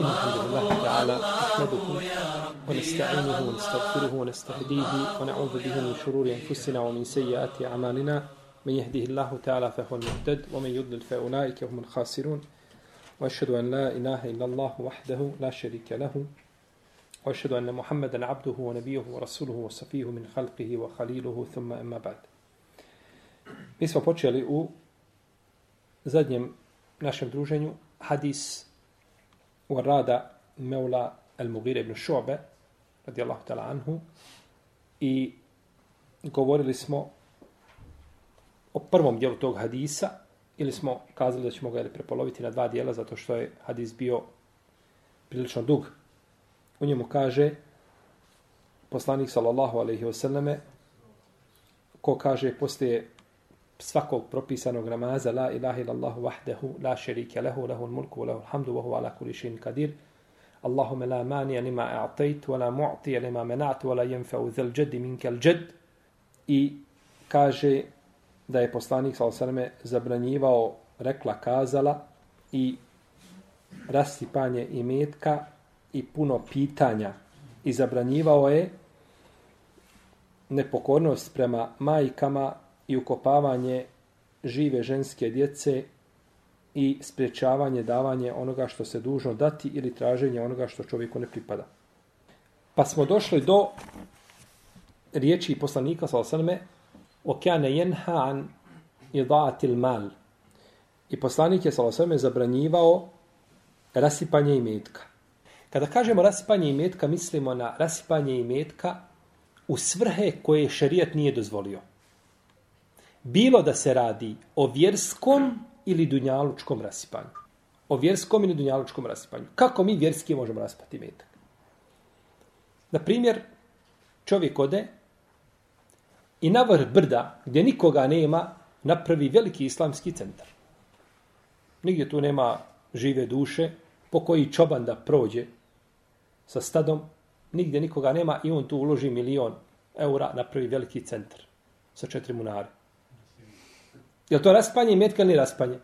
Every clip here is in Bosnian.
الحمد لله تعالى نحمده ونستعينه ونستغفره ونستهديه ونعوذ به من شرور أنفسنا ومن سيئات أعمالنا. من يهده الله تعالى فهو المهتد ومن يضلل فأولئك هم الخاسرون. وأشهد أن لا إله إلا الله وحده لا شريك له. وأشهد أن محمدا عبده ونبيه ورسوله وصفيه من خلقه وخليله ثم أما بعد. Mi smo počeli u zadnjem našem druženju hadis u rada al-Mughira ibn Šu'be radijallahu ta'ala anhu i govorili smo o prvom dijelu tog hadisa ili smo kazali da ćemo ga prepoloviti na dva dijela zato što je hadis bio prilično dug. U njemu kaže poslanik sallallahu alaihi wasallame ko kaže poslije svakog propisanog namaza la ilaha illallah wahdahu la sharika lahu lahul mulku wa lahul hamdu wa huwa ala kulli shay'in qadir. Allahumma la mani lima a'tayt wa la mu'ti lima mana't wa la yanfa'u dhal jadd minka al-jadd i kaže da je poslanik sallallahu alejhi zabranjivao rekla kazala i rasipanje imetka i puno pitanja. I zabranjivao je nepokornost prema majkama i ukopavanje žive ženske djece i sprečavanje davanje onoga što se dužno dati ili traženje onoga što čovjeku ne pripada. Pa smo došli do riječi poslanika sa o okjane jenha an idaatil mal. I poslanik je sa osaname zabranjivao rasipanje imetka. Kada kažemo rasipanje imetka, mislimo na rasipanje imetka u svrhe koje šerijat nije dozvolio bilo da se radi o vjerskom ili dunjalučkom rasipanju. O vjerskom ili dunjalučkom rasipanju. Kako mi vjerski možemo raspati metak? Na primjer, čovjek ode i na vrh brda, gdje nikoga nema, napravi veliki islamski centar. Nigdje tu nema žive duše, po koji čoban da prođe sa stadom, nigdje nikoga nema i on tu uloži milion eura, napravi veliki centar sa četiri munare. Je to raspanje imetka ili raspanje?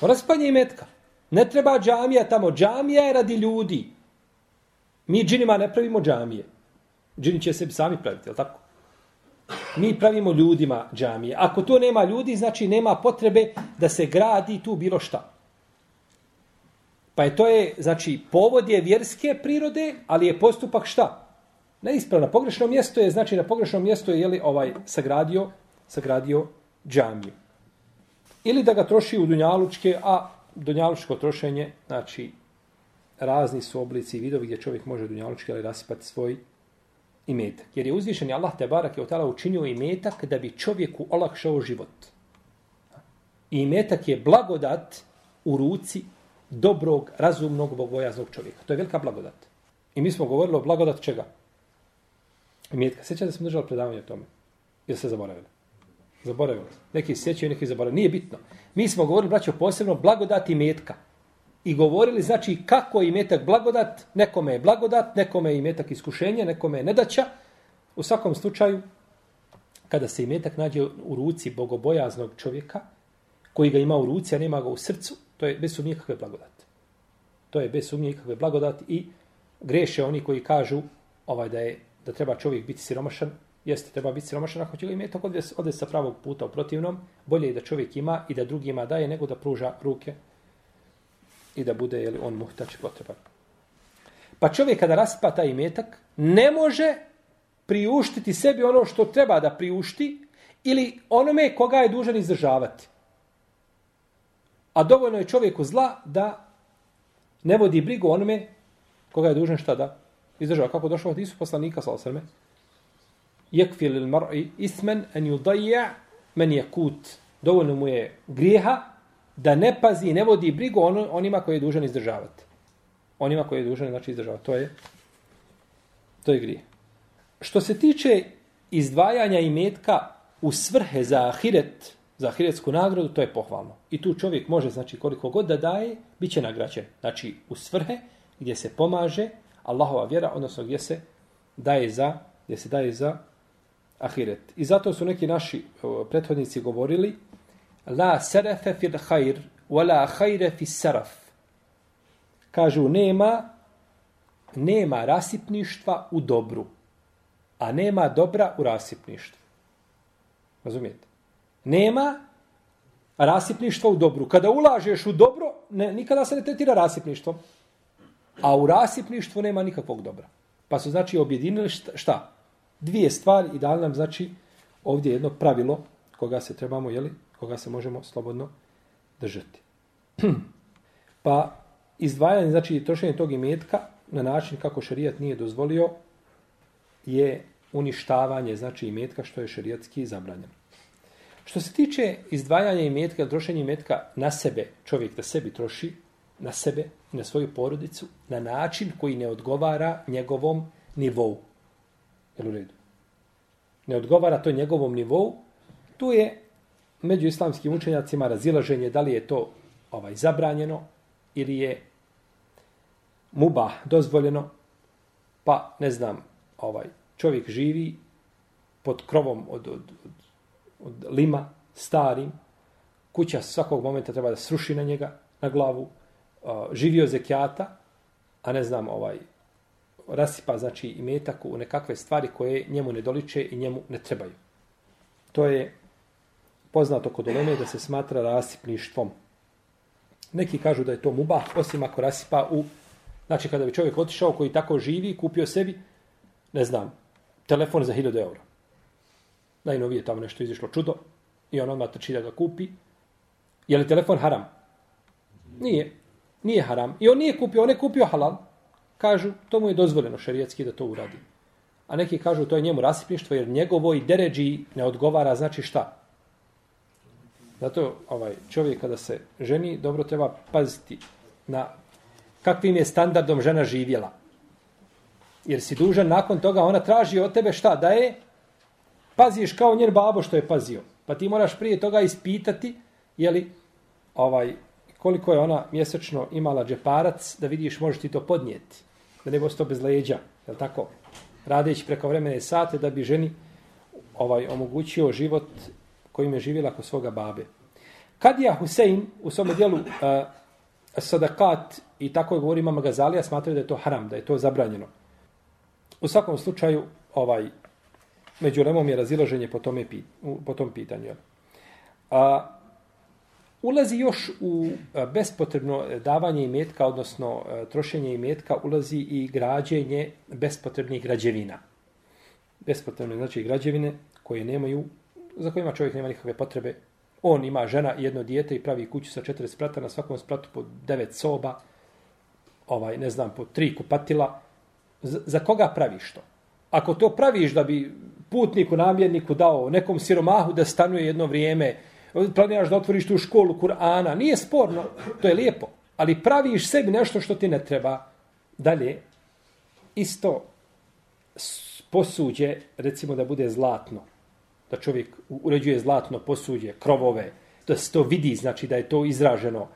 Raspanje imetka. Ne treba džamija tamo. Džamija je radi ljudi. Mi džinima ne pravimo džamije. Džini će sebi sami praviti, je tako? Mi pravimo ljudima džamije. Ako to nema ljudi, znači nema potrebe da se gradi tu bilo šta. Pa je to je, znači, povod je vjerske prirode, ali je postupak šta? Neispravno. Pogrešno mjesto je, znači, na pogrešnom mjestu je, jeli, ovaj, sagradio, sagradio džamiju. Ili da ga troši u dunjalučke, a dunjalučko trošenje, znači, razni su oblici i vidovi gdje čovjek može dunjalučke ali rasipati svoj imetak. Jer je uzvišen Allah te barak je od učinio imetak da bi čovjeku olakšao život. I imetak je blagodat u ruci dobrog, razumnog, bogojaznog čovjeka. To je velika blagodat. I mi smo govorili o blagodat čega? Imetka. Sjećate da smo držali predavanje o tome? Ili se zaboravili? Zaboravili. Neki sjećaju, neki zaboravili. Nije bitno. Mi smo govorili, braćo, posebno blagodati metka. I govorili, znači, kako je metak blagodat, nekome je blagodat, nekome je metak iskušenje, nekome je nedaća. U svakom slučaju, kada se metak nađe u ruci bogobojaznog čovjeka, koji ga ima u ruci, a nema ga u srcu, to je bez sumnje kakve blagodat. To je bez sumnje kakve blagodat i greše oni koji kažu ovaj da je da treba čovjek biti siromašan, jeste, treba biti siromašan ako će ga imeti ode, ode sa pravog puta u protivnom, bolje je da čovjek ima i da drugima daje nego da pruža ruke i da bude jeli, on muhtač potreban. Pa čovjek kada raspa taj imetak, ne može priuštiti sebi ono što treba da priušti ili onome koga je dužan izdržavati. A dovoljno je čovjeku zla da ne vodi brigu onome koga je dužan šta da izdržava. Kako došlo od Isu poslanika, sal srme, yakfi lil mar'i isman an yudayya man yakut. Dovoljno mu je grijeha da ne pazi ne vodi brigu on, onima koji je dužan izdržavati. Onima koji je dužan znači izdržavati. To je to je grije što se tiče izdvajanja imetka u svrhe za ahiret za ahiretsku nagradu to je pohvalno. I tu čovjek može znači koliko god da daje biće nagrađen. Znači u svrhe gdje se pomaže Allahova vjera odnosno gdje se daje za gdje se daje za ahiret. I zato su neki naši prethodnici govorili la serefe fil khair wala khaira fi seraf. Kažu, nema, nema rasipništva u dobru, a nema dobra u rasipništvu. Razumijete? Nema rasipništva u dobru. Kada ulažeš u dobro, ne, nikada se ne tretira rasipništvom. A u rasipništvu nema nikakvog dobra. Pa su znači objedinili šta? Dvije stvari i dali nam znači ovdje jedno pravilo koga se trebamo, jeli, koga se možemo slobodno držati. pa izdvajanje, znači trošenje tog imetka na način kako šerijat nije dozvolio je uništavanje, znači imetka što je šerijatski zabranjeno. Što se tiče izdvajanja imetka, trošenja imetka na sebe, čovjek da sebi troši, na sebe na svoju porodicu, na način koji ne odgovara njegovom nivou. Jel u redu? Ne odgovara to njegovom nivou, tu je među islamskim učenjacima razilaženje da li je to ovaj zabranjeno ili je muba dozvoljeno, pa ne znam, ovaj čovjek živi pod krovom od, od, od od lima, starim, kuća svakog momenta treba da sruši na njega, na glavu, uh, živio zekijata, a ne znam, ovaj, rasipa, znači, i metak u nekakve stvari koje njemu ne doliče i njemu ne trebaju. To je poznato kod oleme da se smatra rasipništvom. Neki kažu da je to muba, osim ako rasipa u... Znači, kada bi čovjek otišao koji tako živi, kupio sebi, ne znam, telefon za 1000 eura najnovije tamo nešto izišlo čudo i on odmah trči da ga kupi. Je li telefon haram? Nije. Nije haram. I on nije kupio, on je kupio halal. Kažu, to mu je dozvoljeno šerijetski da to uradi. A neki kažu, to je njemu rasipništvo, jer njegovoj deređi ne odgovara, znači šta? Zato ovaj čovjek kada se ženi, dobro treba paziti na kakvim je standardom žena živjela. Jer si dužan nakon toga, ona traži od tebe šta? Da je paziš kao njen babo što je pazio. Pa ti moraš prije toga ispitati je li ovaj, koliko je ona mjesečno imala džeparac da vidiš možeš ti to podnijeti. Da ne to bez leđa. Je tako? Radeći preko vremene sate da bi ženi ovaj omogućio život kojim je živjela kod svoga babe. Kadija Husein u svom dijelu uh, sadakat i tako je govori mama Gazalija smatraju da je to haram, da je to zabranjeno. U svakom slučaju ovaj među lemom je razilaženje po, tome, po tom pitanju. A, ulazi još u e, bespotrebno e, davanje imetka, odnosno e, trošenje imetka, ulazi i građenje bespotrebnih građevina. Bespotrebne znači građevine koje nemaju, za kojima čovjek nema nikakve potrebe. On ima žena i jedno dijete i pravi kuću sa četiri sprata, na svakom spratu po devet soba, ovaj, ne znam, po tri kupatila. Z za koga praviš to? Ako to praviš da bi putniku, namjerniku dao nekom siromahu da stanuje jedno vrijeme, planiraš da otvoriš tu školu Kur'ana, nije sporno, to je lijepo, ali praviš sebi nešto što ti ne treba. Dalje, isto posuđe, recimo da bude zlatno, da čovjek uređuje zlatno posuđe, krovove, da se to vidi, znači da je to izraženo,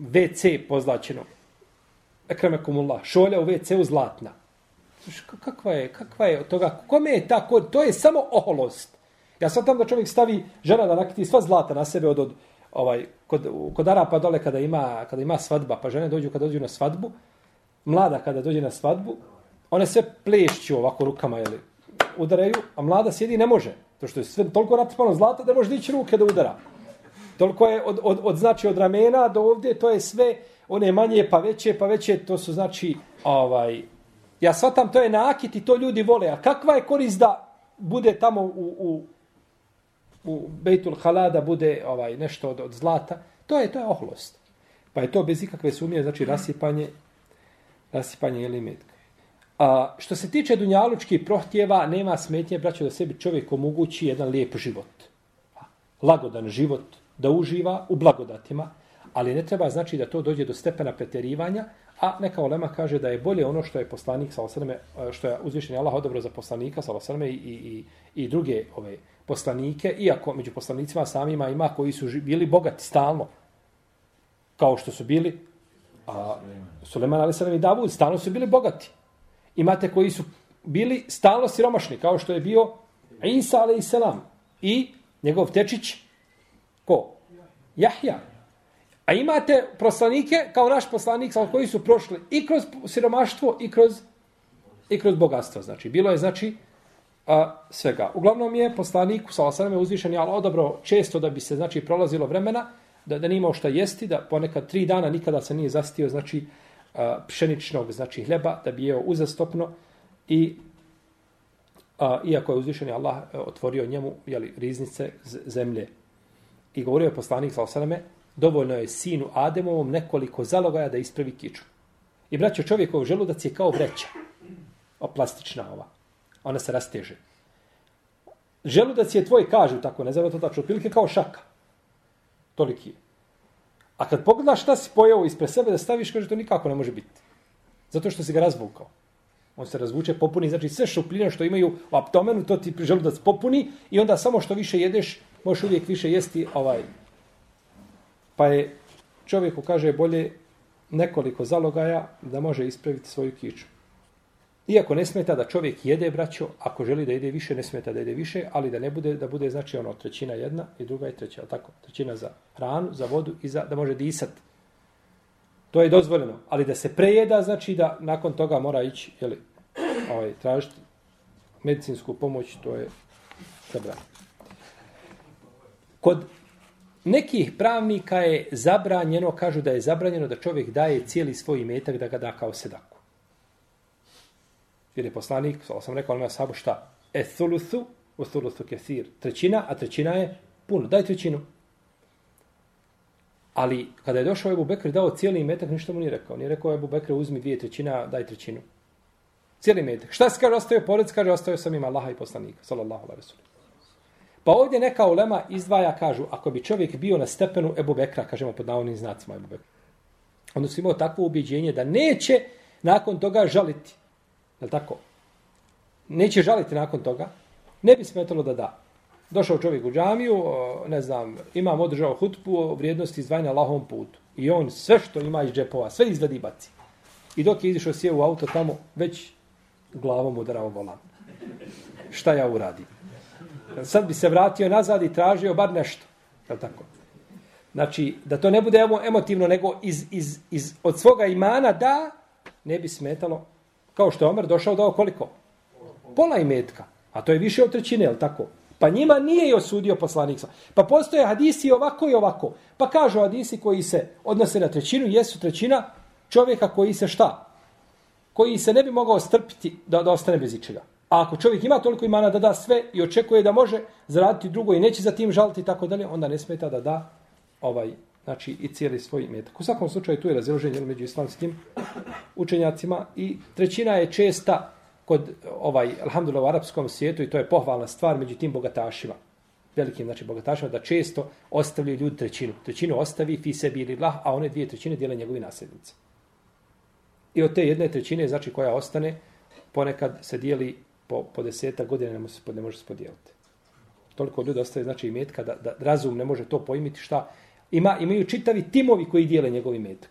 WC pozlačeno, ekremekumullah, šolja u WC-u zlatna, kakva je, kakva je od toga, kome je tako, to je samo oholost. Ja sad tam da čovjek stavi žena da nakiti sva zlata na sebe od, od ovaj, kod, kod Arapa dole kada ima, kada ima svadba, pa žene dođu kada dođu na svadbu, mlada kada dođe na svadbu, one sve plešću ovako rukama, jeli, udaraju, a mlada sjedi ne može. To što je sve toliko natrpano zlata da može dići ruke da udara. Toliko je od, od, od, znači od ramena do ovdje, to je sve, one manje pa veće, pa veće, to su znači ovaj, Ja shvatam, to je nakit i to ljudi vole. A kakva je korist da bude tamo u, u, u Bejtul Halada, bude ovaj nešto od, od zlata? To je to je oholost. Pa je to bez ikakve sumnje, znači rasipanje, rasipanje ili metka. A, što se tiče dunjalučkih prohtjeva, nema smetnje, braćo, da sebi čovjek omogući jedan lijep život. Lagodan život, da uživa u blagodatima, ali ne treba znači da to dođe do stepena preterivanja, A neka olema kaže da je bolje ono što je poslanik sa osrme, što je uzvišeni Allah odobro za poslanika sa osrme i, i, i druge ove poslanike, iako među poslanicima samima ima koji su bili bogati stalno, kao što su bili a, Suleman Ali i Davud, stalno su bili bogati. Imate koji su bili stalno siromašni, kao što je bio Isa Ali Salam i njegov tečić, ko? Jahja. A imate poslanike kao naš poslanik koji su prošli i kroz siromaštvo i kroz i kroz bogatstvo. Znači, bilo je, znači, a, svega. Uglavnom je poslanik, sa osaname uzvišen, ali odabro često da bi se, znači, prolazilo vremena, da, da nimao šta jesti, da ponekad tri dana nikada se nije zastio, znači, a, pšeničnog, znači, hljeba, da bi jeo uzastopno i a, iako je uzvišen Allah e, otvorio njemu, jeli, riznice zemlje. I govorio je poslanik, sa osaname, dovoljno je sinu Ademovom nekoliko zalogaja da ispravi kiču. I braćo čovjekov želudac je kao vreća o, plastična ova. Ona se rasteže. Želudac je tvoj, kažu tako, ne znam to tačno, otprilike kao šaka. Toliki je. A kad pogledaš šta si pojao ispred sebe da staviš, kaže to nikako ne može biti. Zato što si ga razvukao. On se razvuče, popuni, znači sve šupljine što imaju u abdomenu, to ti želudac popuni i onda samo što više jedeš, možeš uvijek više jesti ovaj. Pa je čovjeku kaže bolje nekoliko zalogaja da može ispraviti svoju kiču. Iako ne smeta da čovjek jede, braćo, ako želi da jede više, ne smeta da jede više, ali da ne bude, da bude znači ono trećina jedna i druga i treća, tako? Trećina za hranu, za vodu i za, da može disati. To je dozvoljeno, ali da se prejeda, znači da nakon toga mora ići, jeli, ovaj, tražiti medicinsku pomoć, to je zabranjeno. Kod nekih pravnika je zabranjeno, kažu da je zabranjeno da čovjek daje cijeli svoj imetak da ga da kao sedak. Jer je poslanik, svala sam rekao, ali sabu šta? E thuluthu, u thuluthu kethir. Trećina, a trećina je puno. Daj trećinu. Ali kada je došao Ebu Bekr dao cijeli metak, ništa mu nije rekao. Nije rekao Ebu Bekr uzmi dvije trećina, daj trećinu. Cijeli metak. Šta se kaže, ostaje pored, kaže, ostaje sam ima Allaha i poslanika, sallallahu alaihi wasallam. Pa ovdje neka ulema izdvaja, kažu, ako bi čovjek bio na stepenu Ebu Bekra, kažemo pod navodnim znacima Ebu Bekra, onda su imao takvo ubjeđenje da neće nakon toga žaliti Je tako? Neće žaliti nakon toga. Ne bi smetalo da da. Došao čovjek u džamiju, ne znam, imam održao hutbu o vrijednosti izdvajanja lahom putu. I on sve što ima iz džepova, sve izvedi baci. I dok je izišao sjeo u auto tamo, već glavom udarao volan. Šta ja uradim? Sad bi se vratio nazad i tražio bar nešto. Je tako? Znači, da to ne bude emotivno, nego iz, iz, iz, od svoga imana da, ne bi smetalo Kao što je Omer došao dao koliko? Pola imetka. A to je više od trećine, je tako? Pa njima nije i osudio poslanik. Pa postoje hadisi ovako i ovako. Pa kažu hadisi koji se odnose na trećinu, jesu trećina čovjeka koji se šta? Koji se ne bi mogao strpiti da, da ostane bez ičega. A ako čovjek ima toliko imana da da sve i očekuje da može zaraditi drugo i neće za tim žaliti i tako dalje, onda ne smeta da da ovaj znači i cijeli svoj imetak. U svakom slučaju tu je razilaženje među islamskim učenjacima i trećina je česta kod ovaj alhamdulillah u arapskom svijetu i to je pohvalna stvar među tim bogatašima velikim znači bogatašima da često ostavljaju ljudi trećinu. Trećinu ostavi fi sebi ili lah, a one dvije trećine dijele njegovi nasljednici. I od te jedne trećine, znači koja ostane, ponekad se dijeli po, po deseta godina, ne može, se, ne može se podijeliti. Toliko ljudi ostaje, znači i metka, da, da razum ne može to pojmiti šta, ima, imaju čitavi timovi koji dijele njegovi metak.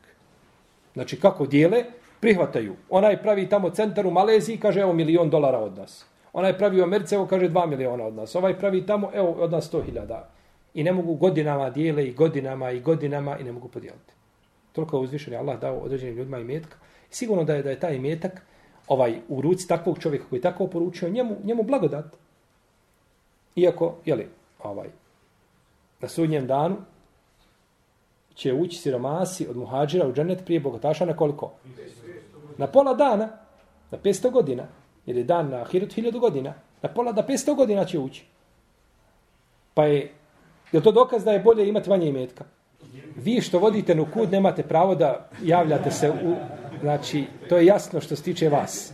Znači, kako dijele? Prihvataju. Onaj pravi tamo centar u Maleziji, kaže, evo, milion dolara od nas. Onaj pravi u Americe, evo, kaže, dva miliona od nas. Ovaj pravi tamo, evo, od nas sto hiljada. I ne mogu godinama dijele i godinama i godinama i ne mogu podijeliti. Toliko je uzvišen Allah dao određenim ljudima i metka. I sigurno da je da je taj metak ovaj, u ruci takvog čovjeka koji je tako poručio, njemu, njemu blagodat. Iako, jeli, ovaj, na sudnjem danu, će ući siromasi od muhađira u džennet prije bogataša na koliko? Na pola dana, na 500 godina. Jer je dan na ahiret 1000 godina. Na pola da 500 godina će ući. Pa je, je to dokaz da je bolje imati manje imetka? Vi što vodite na kud nemate pravo da javljate se u... Znači, to je jasno što se tiče vas.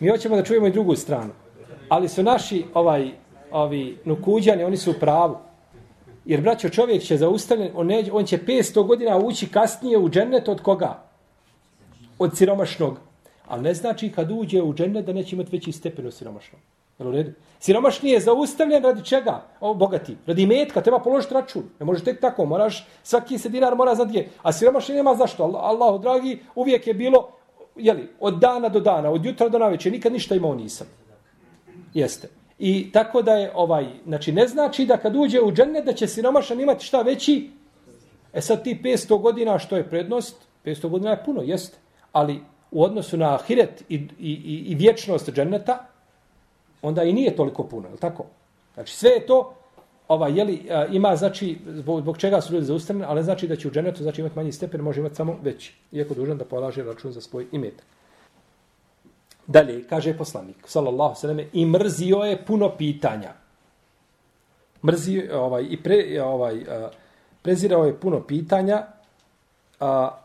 Mi hoćemo da čujemo i drugu stranu. Ali su naši ovaj, ovi nukuđani, oni su u pravu. Jer, braćo, čovjek će zaustavljen, on, ne, on će 500 godina ući kasnije u džennet od koga? Od siromašnog. Ali ne znači kad uđe u džennet da neće imati veći stepen od siromašnog. Jel u redu? Siromašni je zaustavljen radi čega? O, bogati. Radi metka, treba položiti račun. Ne može tek tako, moraš, svaki se dinar mora znati gdje. A siromašni nema zašto. Allah, Allahu dragi, uvijek je bilo, jeli, od dana do dana, od jutra do naveče, nikad ništa imao nisam. Jeste. I tako da je ovaj, znači ne znači da kad uđe u džennet da će siromašan imati šta veći E sad ti 500 godina što je prednost, 500 godina je puno, jeste. Ali u odnosu na ahiret i, i, i, i vječnost dženeta, onda i nije toliko puno, je tako? Znači sve je to, ova, jeli, ima, znači, zbog, zbog čega su ljudi zaustavljeni, ali znači da će u dženetu znači, imati manji stepen, može imati samo veći, iako dužan da polaže račun za svoj imetak. Dalje, kaže poslanik, sallallahu sallam, i mrzio je puno pitanja. Mrzio ovaj, i pre, ovaj, a, prezirao je puno pitanja, a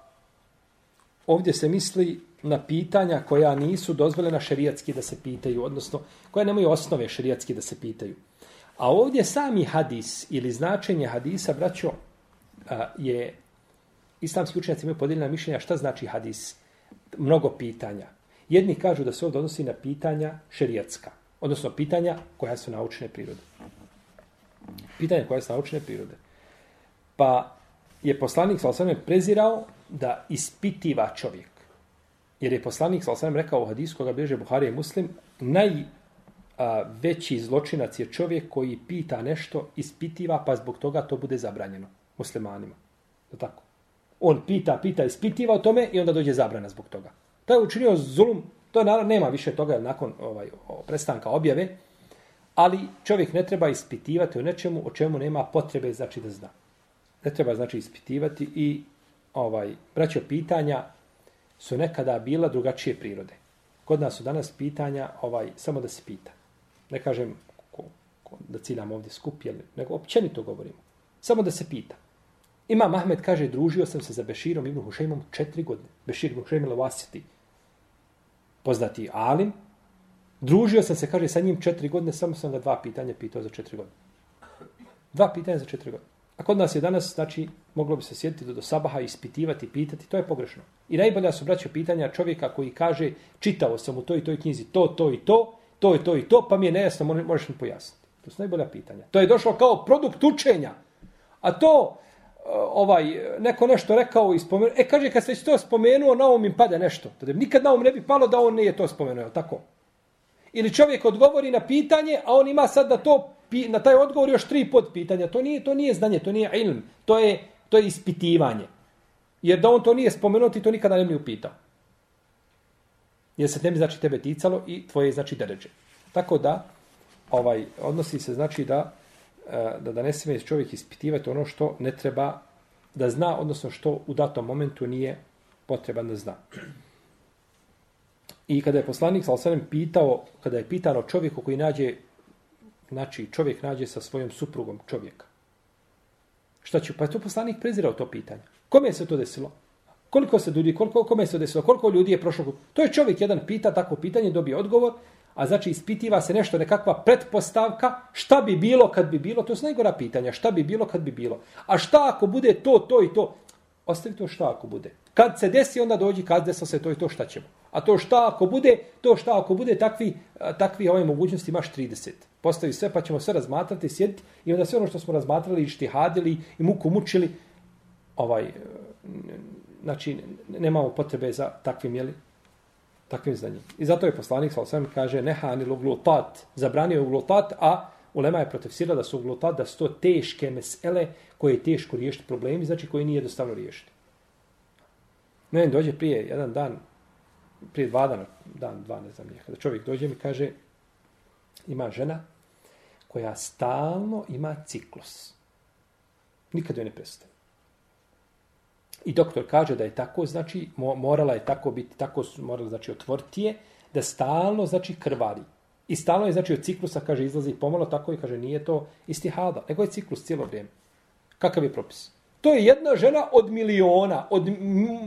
ovdje se misli na pitanja koja nisu dozvoljena šerijatski da se pitaju, odnosno koja nemaju osnove šerijatski da se pitaju. A ovdje sami hadis ili značenje hadisa, braćo, je islamski učenjaci imaju podijeljena mišljenja šta znači hadis. Mnogo pitanja. Jedni kažu da se ovdje odnosi na pitanja šerijatska, odnosno pitanja koja su naučne prirode. Pitanja koja su naučne prirode. Pa je poslanik sa prezirao da ispitiva čovjek. Jer je poslanik sa rekao u hadisu koga bježe Buharije muslim, naj veći zločinac je čovjek koji pita nešto, ispitiva, pa zbog toga to bude zabranjeno muslimanima. Je tako? On pita, pita, ispitiva o tome i onda dođe zabrana zbog toga. To je učinio zulum, to je naravno, nema više toga nakon ovaj, prestanka objave, ali čovjek ne treba ispitivati o nečemu o čemu nema potrebe znači da zna ne treba znači ispitivati i ovaj braćo pitanja su nekada bila drugačije prirode. Kod nas su danas pitanja ovaj samo da se pita. Ne kažem ko, ko, da ciljam ovdje skup, jel, nego općenito govorimo. Samo da se pita. Ima Mahmed kaže, družio sam se za Beširom ibn Hušejmom četiri godine. Bešir ibn Hušeim Lavasiti, poznati alim. Družio sam se, kaže, sa njim četiri godine, samo sam ga dva pitanja pitao za četiri godine. Dva pitanja za četiri godine. A kod nas je danas, znači, moglo bi se sjediti do, do sabaha, ispitivati, pitati, to je pogrešno. I najbolja su, braća pitanja čovjeka koji kaže, čitao sam u toj i toj knjizi to, to i to, to i to i to, pa mi je nejasno, možeš mi pojasniti. To su najbolja pitanja. To je došlo kao produkt učenja. A to, Eh, ovaj, neko nešto rekao i spomenuo, e, kaže, kad se to spomenuo, na ovom im pade nešto. Tada nikad na ovom ne bi palo da on nije to spomenuo, tako? Ili čovjek odgovori na pitanje, a on ima sad da to na taj odgovor još tri pod pitanja. To nije, to nije znanje, to nije ilm. To je, to je ispitivanje. Jer da on to nije spomenuo, ti to nikada ne bi upitao. Jer se tebi znači tebe ticalo i tvoje znači deređe. Tako da, ovaj odnosi se znači da E, da, da ne smije čovjek ispitivati ono što ne treba da zna, odnosno što u datom momentu nije potreban da zna. I kada je poslanik sa pitao, kada je pitano čovjeku koji nađe znači čovjek nađe sa svojom suprugom čovjeka. Šta će? Pa je to poslanik prezirao to pitanje. Kome je se to desilo? Koliko se ljudi, koliko, kome se desilo? Koliko ljudi je prošlo? To je čovjek jedan pita tako pitanje, dobije odgovor, a znači ispitiva se nešto, nekakva pretpostavka, šta bi bilo kad bi bilo, to su najgora pitanja, šta bi bilo kad bi bilo. A šta ako bude to, to i to? Ostavi to šta ako bude. Kad se desi, onda dođi, kad desilo se to i to, šta ćemo? A to šta ako bude, to šta ako bude, takvi, takvi ove mogućnosti imaš 30 postavi sve, pa ćemo sve razmatrati, sjediti i onda sve ono što smo razmatrali i štihadili i muku mučili, ovaj, znači, nemamo potrebe za takvim, jeli, takvim znanjem. I zato je poslanik, sa osvijem, kaže, nehani luglutat, zabranio je uglutat, a Ulema je protefsirala da su uglutat, da su to teške mesele koje je teško riješiti problemi, znači koji nije jednostavno riješiti. Ne, dođe prije jedan dan, prije dva dana, dan, dva, ne znam, nije, kada čovjek dođe mi kaže, ima žena, koja stalno ima ciklus. Nikad joj ne prestaje. I doktor kaže da je tako, znači, morala je tako biti, tako morala, znači, otvoriti je, da stalno, znači, krvari. I stalno je, znači, od ciklusa, kaže, izlazi pomalo, tako i kaže, nije to istihada, nego je ciklus cijelo vrijeme. Kakav je propis? To je jedna žena od miliona, od,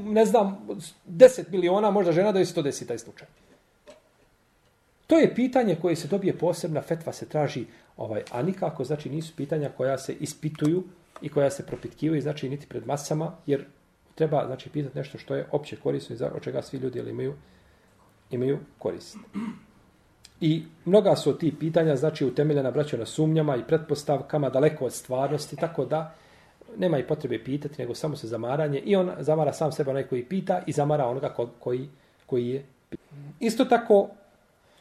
ne znam, deset miliona, možda žena da je se to desi taj slučaj. To je pitanje koje se dobije posebna fetva se traži ovaj a nikako znači nisu pitanja koja se ispituju i koja se propitkivaju znači niti pred masama jer treba znači pitati nešto što je opće korisno i za od čega svi ljudi imaju imaju korist. I mnoga su ti pitanja znači utemeljena braćo na sumnjama i pretpostavkama daleko od stvarnosti tako da nema i potrebe pitati nego samo se zamaranje i on zamara sam sebe onaj koji pita i zamara onoga ko, koji koji je Isto tako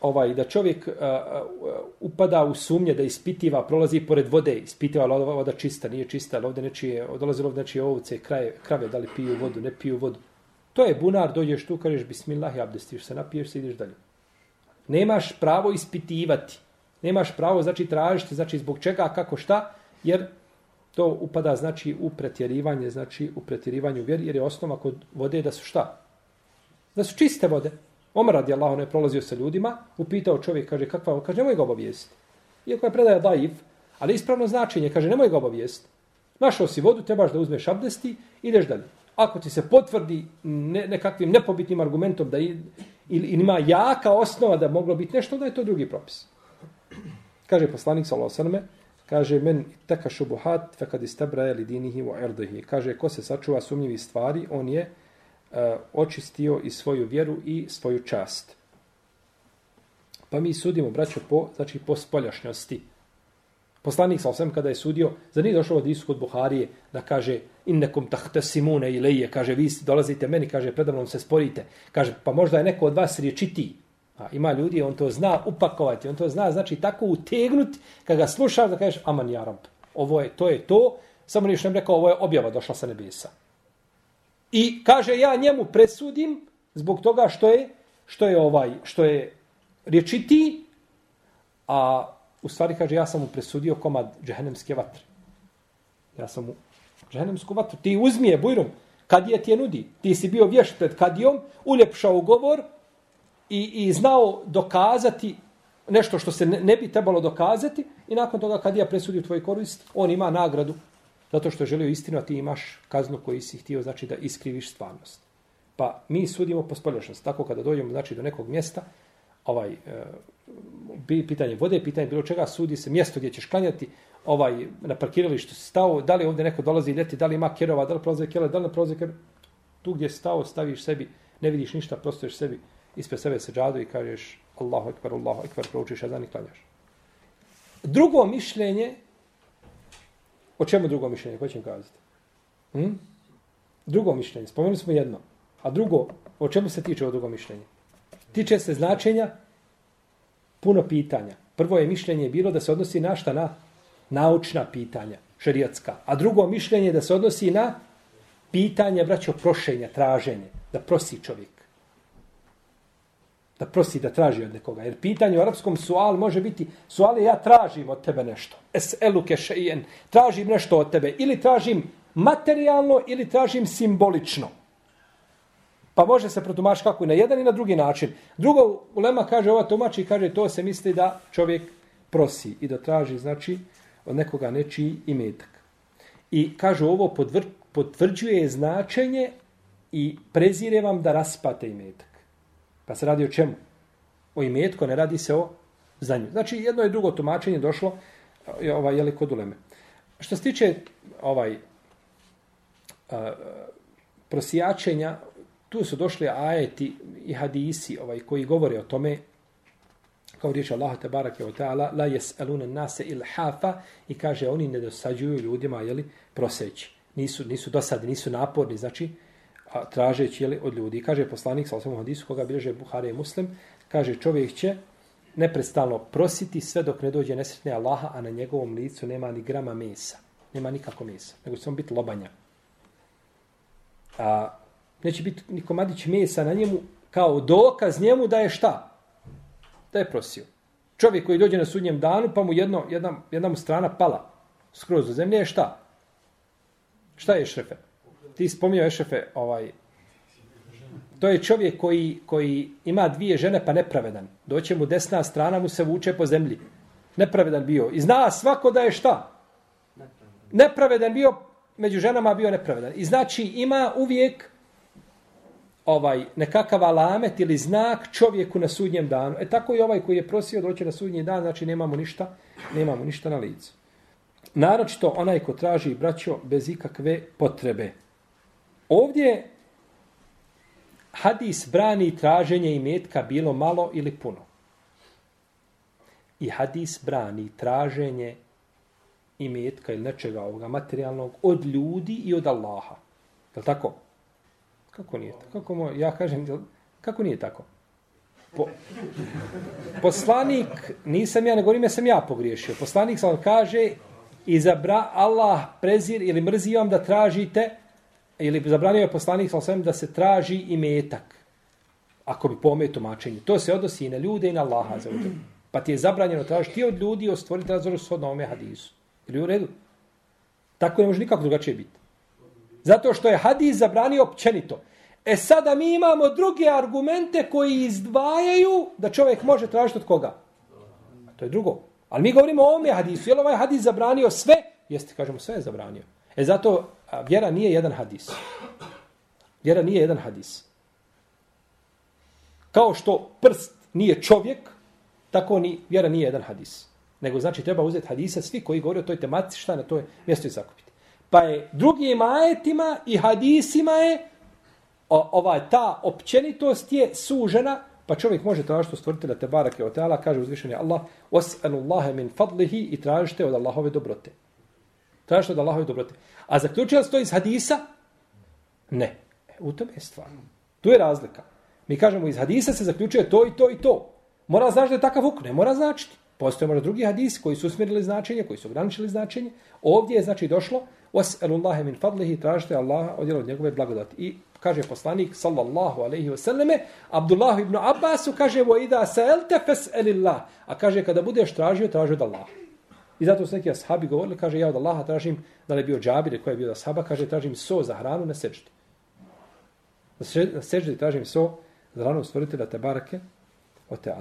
ovaj da čovjek uh, uh, upada u sumnje da ispitiva, prolazi pored vode, ispitiva ali ova voda čista, nije čista, ali ovdje nečije, dolazi ovdje nečije ovce, kraje, krave, da li piju vodu, ne piju vodu. To je bunar, dođeš tu, kažeš bismillah i abdestiš se, napiješ se, ideš dalje. Nemaš pravo ispitivati. Nemaš pravo, znači, tražiti, znači, zbog čega, kako, šta, jer to upada, znači, u pretjerivanje, znači, u pretjerivanju vjeri, jer je osnova kod vode da su šta? Da su čiste vode. Omar radi Allah, ne prolazio sa ljudima, upitao čovjek, kaže, kakva, kaže, nemoj ga obavijesti. Iako je predaja daif, ali ispravno značenje, kaže, nemoj ga obavijesti. Našao si vodu, trebaš da uzmeš abdesti, ideš dalje. Ako ti se potvrdi ne, nekakvim nepobitnim argumentom da ili ima jaka osnova da moglo biti nešto, da je to drugi propis. Kaže poslanik sallallahu alejhi kaže men teka šubuhat fekad istabra li dinihi wa irdihi. Kaže ko se sačuva sumnjivi stvari, on je uh, E, očistio i svoju vjeru i svoju čast. Pa mi sudimo, braćo, po, znači po spoljašnjosti. Poslanik sa osam kada je sudio, za nije došlo od Isu kod Buharije da kaže innekum tahtasimune ileje, kaže vi dolazite meni, kaže predavnom se sporite. Kaže pa možda je neko od vas riječiti. A ima ljudi, on to zna upakovati, on to zna, znači tako utegnut, kad ga slušaš da kažeš, aman ja rab, ovo je, to je to, samo nije nem rekao, ovo je objava došla sa nebesa. I kaže, ja njemu presudim zbog toga što je, što je ovaj, što je riječiti, a u stvari kaže, ja sam mu presudio komad džehennemske vatre. Ja sam mu džehennemsku vatru, ti uzmi je bujrom. kad je ti je nudi, ti si bio vješ pred kadijom, uljepšao govor, i, i znao dokazati nešto što se ne, ne bi trebalo dokazati i nakon toga kad ja presudio tvoj korist, on ima nagradu zato što je želio istinu, a ti imaš kaznu koji si htio, znači da iskriviš stvarnost. Pa mi sudimo po spoljašnosti. Tako kada dođemo znači, do nekog mjesta, ovaj, e, pitanje vode, pitanje bilo čega, sudi se mjesto gdje ćeš klanjati, ovaj, na parkiralištu si stao, da li ovdje neko dolazi ljeti, da li ima kerova, da li prolaze kerova, da li ne prolaze kerova. Tu gdje stao, staviš sebi, ne vidiš ništa, prostoješ sebi ispred sebe se džadu i kažeš Allahu ekber, Allahu ekber, proučiš jedan i klanjaš. Drugo mišljenje, o čemu drugo mišljenje, ko će kazati? Hm? Drugo mišljenje, spomenuli smo jedno. A drugo, o čemu se tiče ovo drugo mišljenje? Tiče se značenja puno pitanja. Prvo je mišljenje bilo da se odnosi na šta? Na naučna pitanja, šerijatska. A drugo mišljenje je da se odnosi na pitanje, braćo, prošenja, traženje. Da prosi čovjek da prosi da traži od nekoga. Jer pitanje u arapskom sual može biti sual je ja tražim od tebe nešto. Es eluke šeien. Tražim nešto od tebe. Ili tražim materijalno ili tražim simbolično. Pa može se protumačiti kako i na jedan i na drugi način. Drugo, Ulema kaže, ova tumači kaže, to se misli da čovjek prosi i da traži, znači, od nekoga nečiji imetak. I kaže, ovo potvrđuje značenje i prezire vam da raspate imetak. Pa se radi o čemu? O imetko, ne radi se o znanju. Znači, jedno i drugo tumačenje došlo e, ovaj, jeli, kod uleme. Što se tiče ovaj, e, a, prosijačenja, tu su došli ajeti i hadisi ovaj, koji govore o tome, kao riječ Allah te barake o ta'ala, la jes alune nase il hafa i kaže oni ne dosađuju ljudima jeli, proseći. Nisu, nisu dosadi, nisu naporni, znači a, tražeći jeli, od ljudi. Kaže poslanik sa osvom hadisu, koga bilježe Buhari i Muslim, kaže čovjek će neprestalno prositi sve dok ne dođe nesretne Allaha, a na njegovom licu nema ni grama mesa. Nema nikako mesa, nego će samo biti lobanja. A, neće biti ni komadić mesa na njemu kao dokaz njemu da je šta? Da je prosio. Čovjek koji dođe na sudnjem danu, pa mu jedno, jedna, jedna mu strana pala skroz do zemlje, je šta? Šta je šrefe? Ti spomnio Ešefe, ovaj, to je čovjek koji, koji ima dvije žene pa nepravedan. Doće mu desna strana, mu se vuče po zemlji. Nepravedan bio. I zna svako da je šta? Nepravedan bio, među ženama bio nepravedan. I znači ima uvijek ovaj nekakav alamet ili znak čovjeku na sudnjem danu. E tako i ovaj koji je prosio doći na sudnji dan, znači nemamo ništa, nemamo ništa na licu. Naročito onaj ko traži braćo bez ikakve potrebe. Ovdje hadis brani traženje i metka bilo malo ili puno. I hadis brani traženje i metka ili nečega ovoga materijalnog od ljudi i od Allaha. Je tako? Kako nije tako? Kako mo, ja kažem, kako nije tako? Po, poslanik, nisam ja, nego ime sam ja pogriješio. Poslanik sam kaže, izabra Allah prezir ili mrzi vam da tražite, ili zabranio je poslanik sa da se traži i metak. Ako bi pome tumačenje. To se odnosi i na ljude i na Allaha. Za pa ti je zabranjeno tražiti od ljudi i ostvoriti razvoru s ovome hadisu. Ili u redu? Tako ne može nikako drugačije biti. Zato što je hadis zabranio općenito. E sada mi imamo druge argumente koji izdvajaju da čovjek može tražiti od koga? To je drugo. Ali mi govorimo o ovome hadisu. Je li ovaj hadis zabranio sve? Jeste, kažemo, sve je zabranio. E zato vjera nije jedan hadis. Vjera nije jedan hadis. Kao što prst nije čovjek, tako ni vjera nije jedan hadis. Nego znači treba uzeti hadisa svi koji govore o toj tematici šta na toj mjesto je zakupiti. Pa je drugim ajetima i hadisima je o, ovaj, ta općenitost je sužena, pa čovjek može tražiti od stvoritelja te barake od teala, kaže uzvišenje Allah, was'alu min fadlihi i tražite od Allahove dobrote. Tražite od Allahove dobrote. A zaključili se to iz hadisa? Ne. E, u tome je stvar. Tu je razlika. Mi kažemo iz hadisa se zaključuje to i to i to. Mora znaći da je takav huk, ne mora značiti. Postoje možda drugi hadisi koji su usmjerili značenje, koji su ograničili značenje. Ovdje je znači došlo was'alu min fadlihi tražite Allaha od njegove blagodati. I kaže poslanik sallallahu alejhi ve selleme Abdullah ibn Abbas kaže wa ida sa'alta fas'alillah a kaže kada budeš tražio traži od Allaha i zato su neki ashabi govorili kaže ja od Allaha tražim da li je bio Džabir koji je bio ashaba kaže tražim so za hranu na sećdi na sećdi tražim so za hranu stvoritelja te barake o te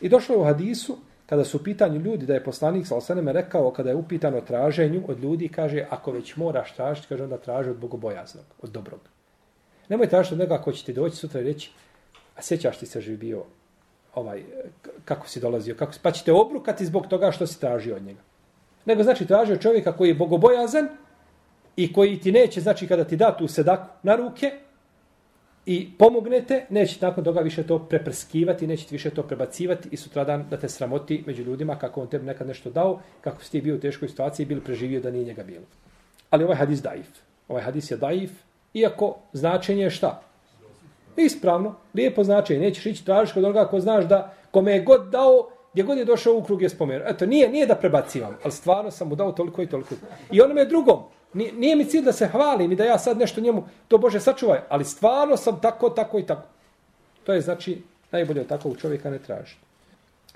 i došlo je u hadisu kada su pitanju ljudi da je poslanik sallallahu alejhi ve rekao kada je upitano traženju od ljudi kaže ako već moraš tražiti kaže onda traži od bogobojaznog od dobrog. Nemoj tražiti od njega ko će ti doći sutra i reći, a sjećaš ti se živi bio ovaj, kako si dolazio, kako si, pa će te obrukati zbog toga što si tražio od njega. Nego znači tražio čovjeka koji je bogobojazan i koji ti neće, znači kada ti da tu sedaku na ruke i pomognete, neće nakon toga više to preprskivati, neće ti više to prebacivati i sutradan da te sramoti među ljudima kako on tebi nekad nešto dao, kako si ti bio u teškoj situaciji i bil preživio da nije njega bilo. Ali ovaj hadis daif. Ovaj hadis je daif, Iako značenje je šta? Ispravno, lijepo značenje. Nećeš ići tražiš kod onoga ko znaš da kome je god dao, gdje god je došao u krug je spomenuo. Eto, nije, nije da prebacivam, ali stvarno sam mu dao toliko i toliko. I onome drugom, nije, nije mi cilj da se hvalim i da ja sad nešto njemu, to Bože sačuvaj, ali stvarno sam tako, tako i tako. To je znači najbolje od takvog čovjeka ne tražiti.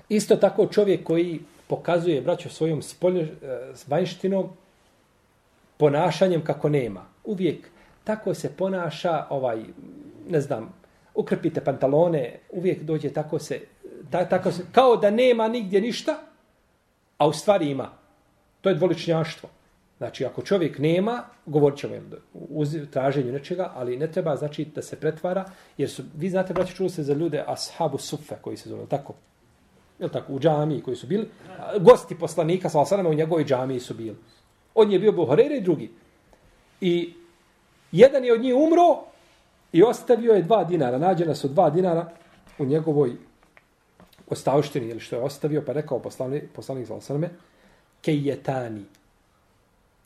Isto tako čovjek koji pokazuje braćo svojom spolje, eh, vanjštinom ponašanjem kako nema. Uvijek tako se ponaša, ovaj, ne znam, ukrpite pantalone, uvijek dođe tako se, ta, tako se, kao da nema nigdje ništa, a u stvari ima. To je dvoličnjaštvo. Znači, ako čovjek nema, govorit ćemo u traženju nečega, ali ne treba znači da se pretvara, jer su, vi znate, braći, čuli se za ljude ashabu sufe, koji se zove, tako? Jel tako? U džamiji koji su bili. Gosti poslanika, sa osanama, u njegovoj džamiji su bili. On je bio Buharere i drugi. I Jedan je od njih umro i ostavio je dva dinara. Nađena su dva dinara u njegovoj ostavštini ili što je ostavio, pa rekao poslani, poslanik za osrme, kejetani.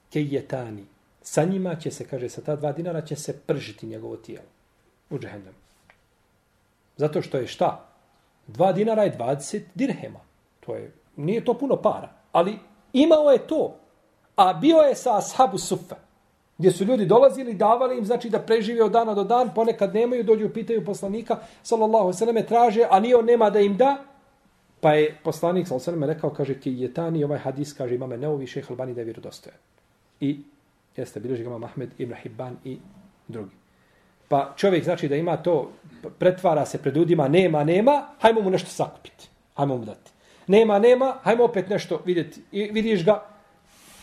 Kejetani. Sa njima će se, kaže, sa ta dva dinara će se pržiti njegovo tijelo. U džehennem. Zato što je šta? Dva dinara je 20 dirhema. To je, nije to puno para. Ali imao je to. A bio je sa ashabu sufa gdje su ljudi dolazili, davali im, znači da prežive od dana do dan, ponekad nemaju, dođu, pitaju poslanika, sallallahu sallam, traže, a nije on nema da im da, pa je poslanik, sallallahu sallam, rekao, kaže, ki je tani, ovaj hadis, kaže, imame neovi šeha Albani da je vjerodostojan. I, jeste, bilježi ga Mahmed ibn Hibban i drugi. Pa čovjek, znači, da ima to, pretvara se pred ljudima, nema, nema, hajmo mu nešto sakupiti, hajmo mu dati. Nema, nema, hajmo opet nešto vidjeti. I vidiš ga,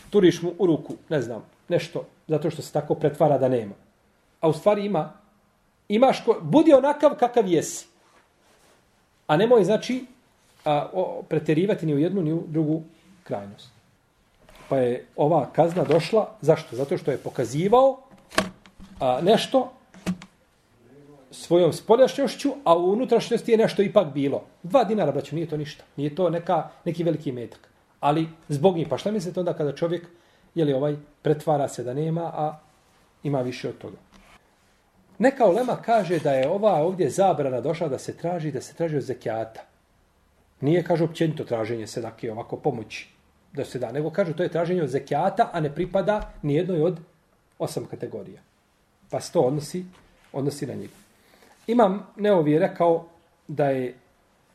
turiš mu u ruku, ne znam, nešto, zato što se tako pretvara da nema. A u stvari ima, imaš ko, budi onakav kakav jesi. A nemoj, znači, a, o, preterivati ni u jednu, ni u drugu krajnost. Pa je ova kazna došla, zašto? Zato što je pokazivao a, nešto svojom spoljašnjošću, a u unutrašnjosti je nešto ipak bilo. Dva dinara, braću, nije to ništa. Nije to neka, neki veliki metak. Ali zbog njih, pa šta mislite onda kada čovjek je li ovaj pretvara se da nema, a ima više od toga. Neka ulema kaže da je ova ovdje zabrana došla da se traži, da se traži od zekijata. Nije, kaže, općenito traženje sedake ovako pomoći da se da, nego kaže to je traženje od zekijata, a ne pripada nijednoj od osam kategorija. Pa se to odnosi, odnosi na njih. Imam, Neovi je rekao da je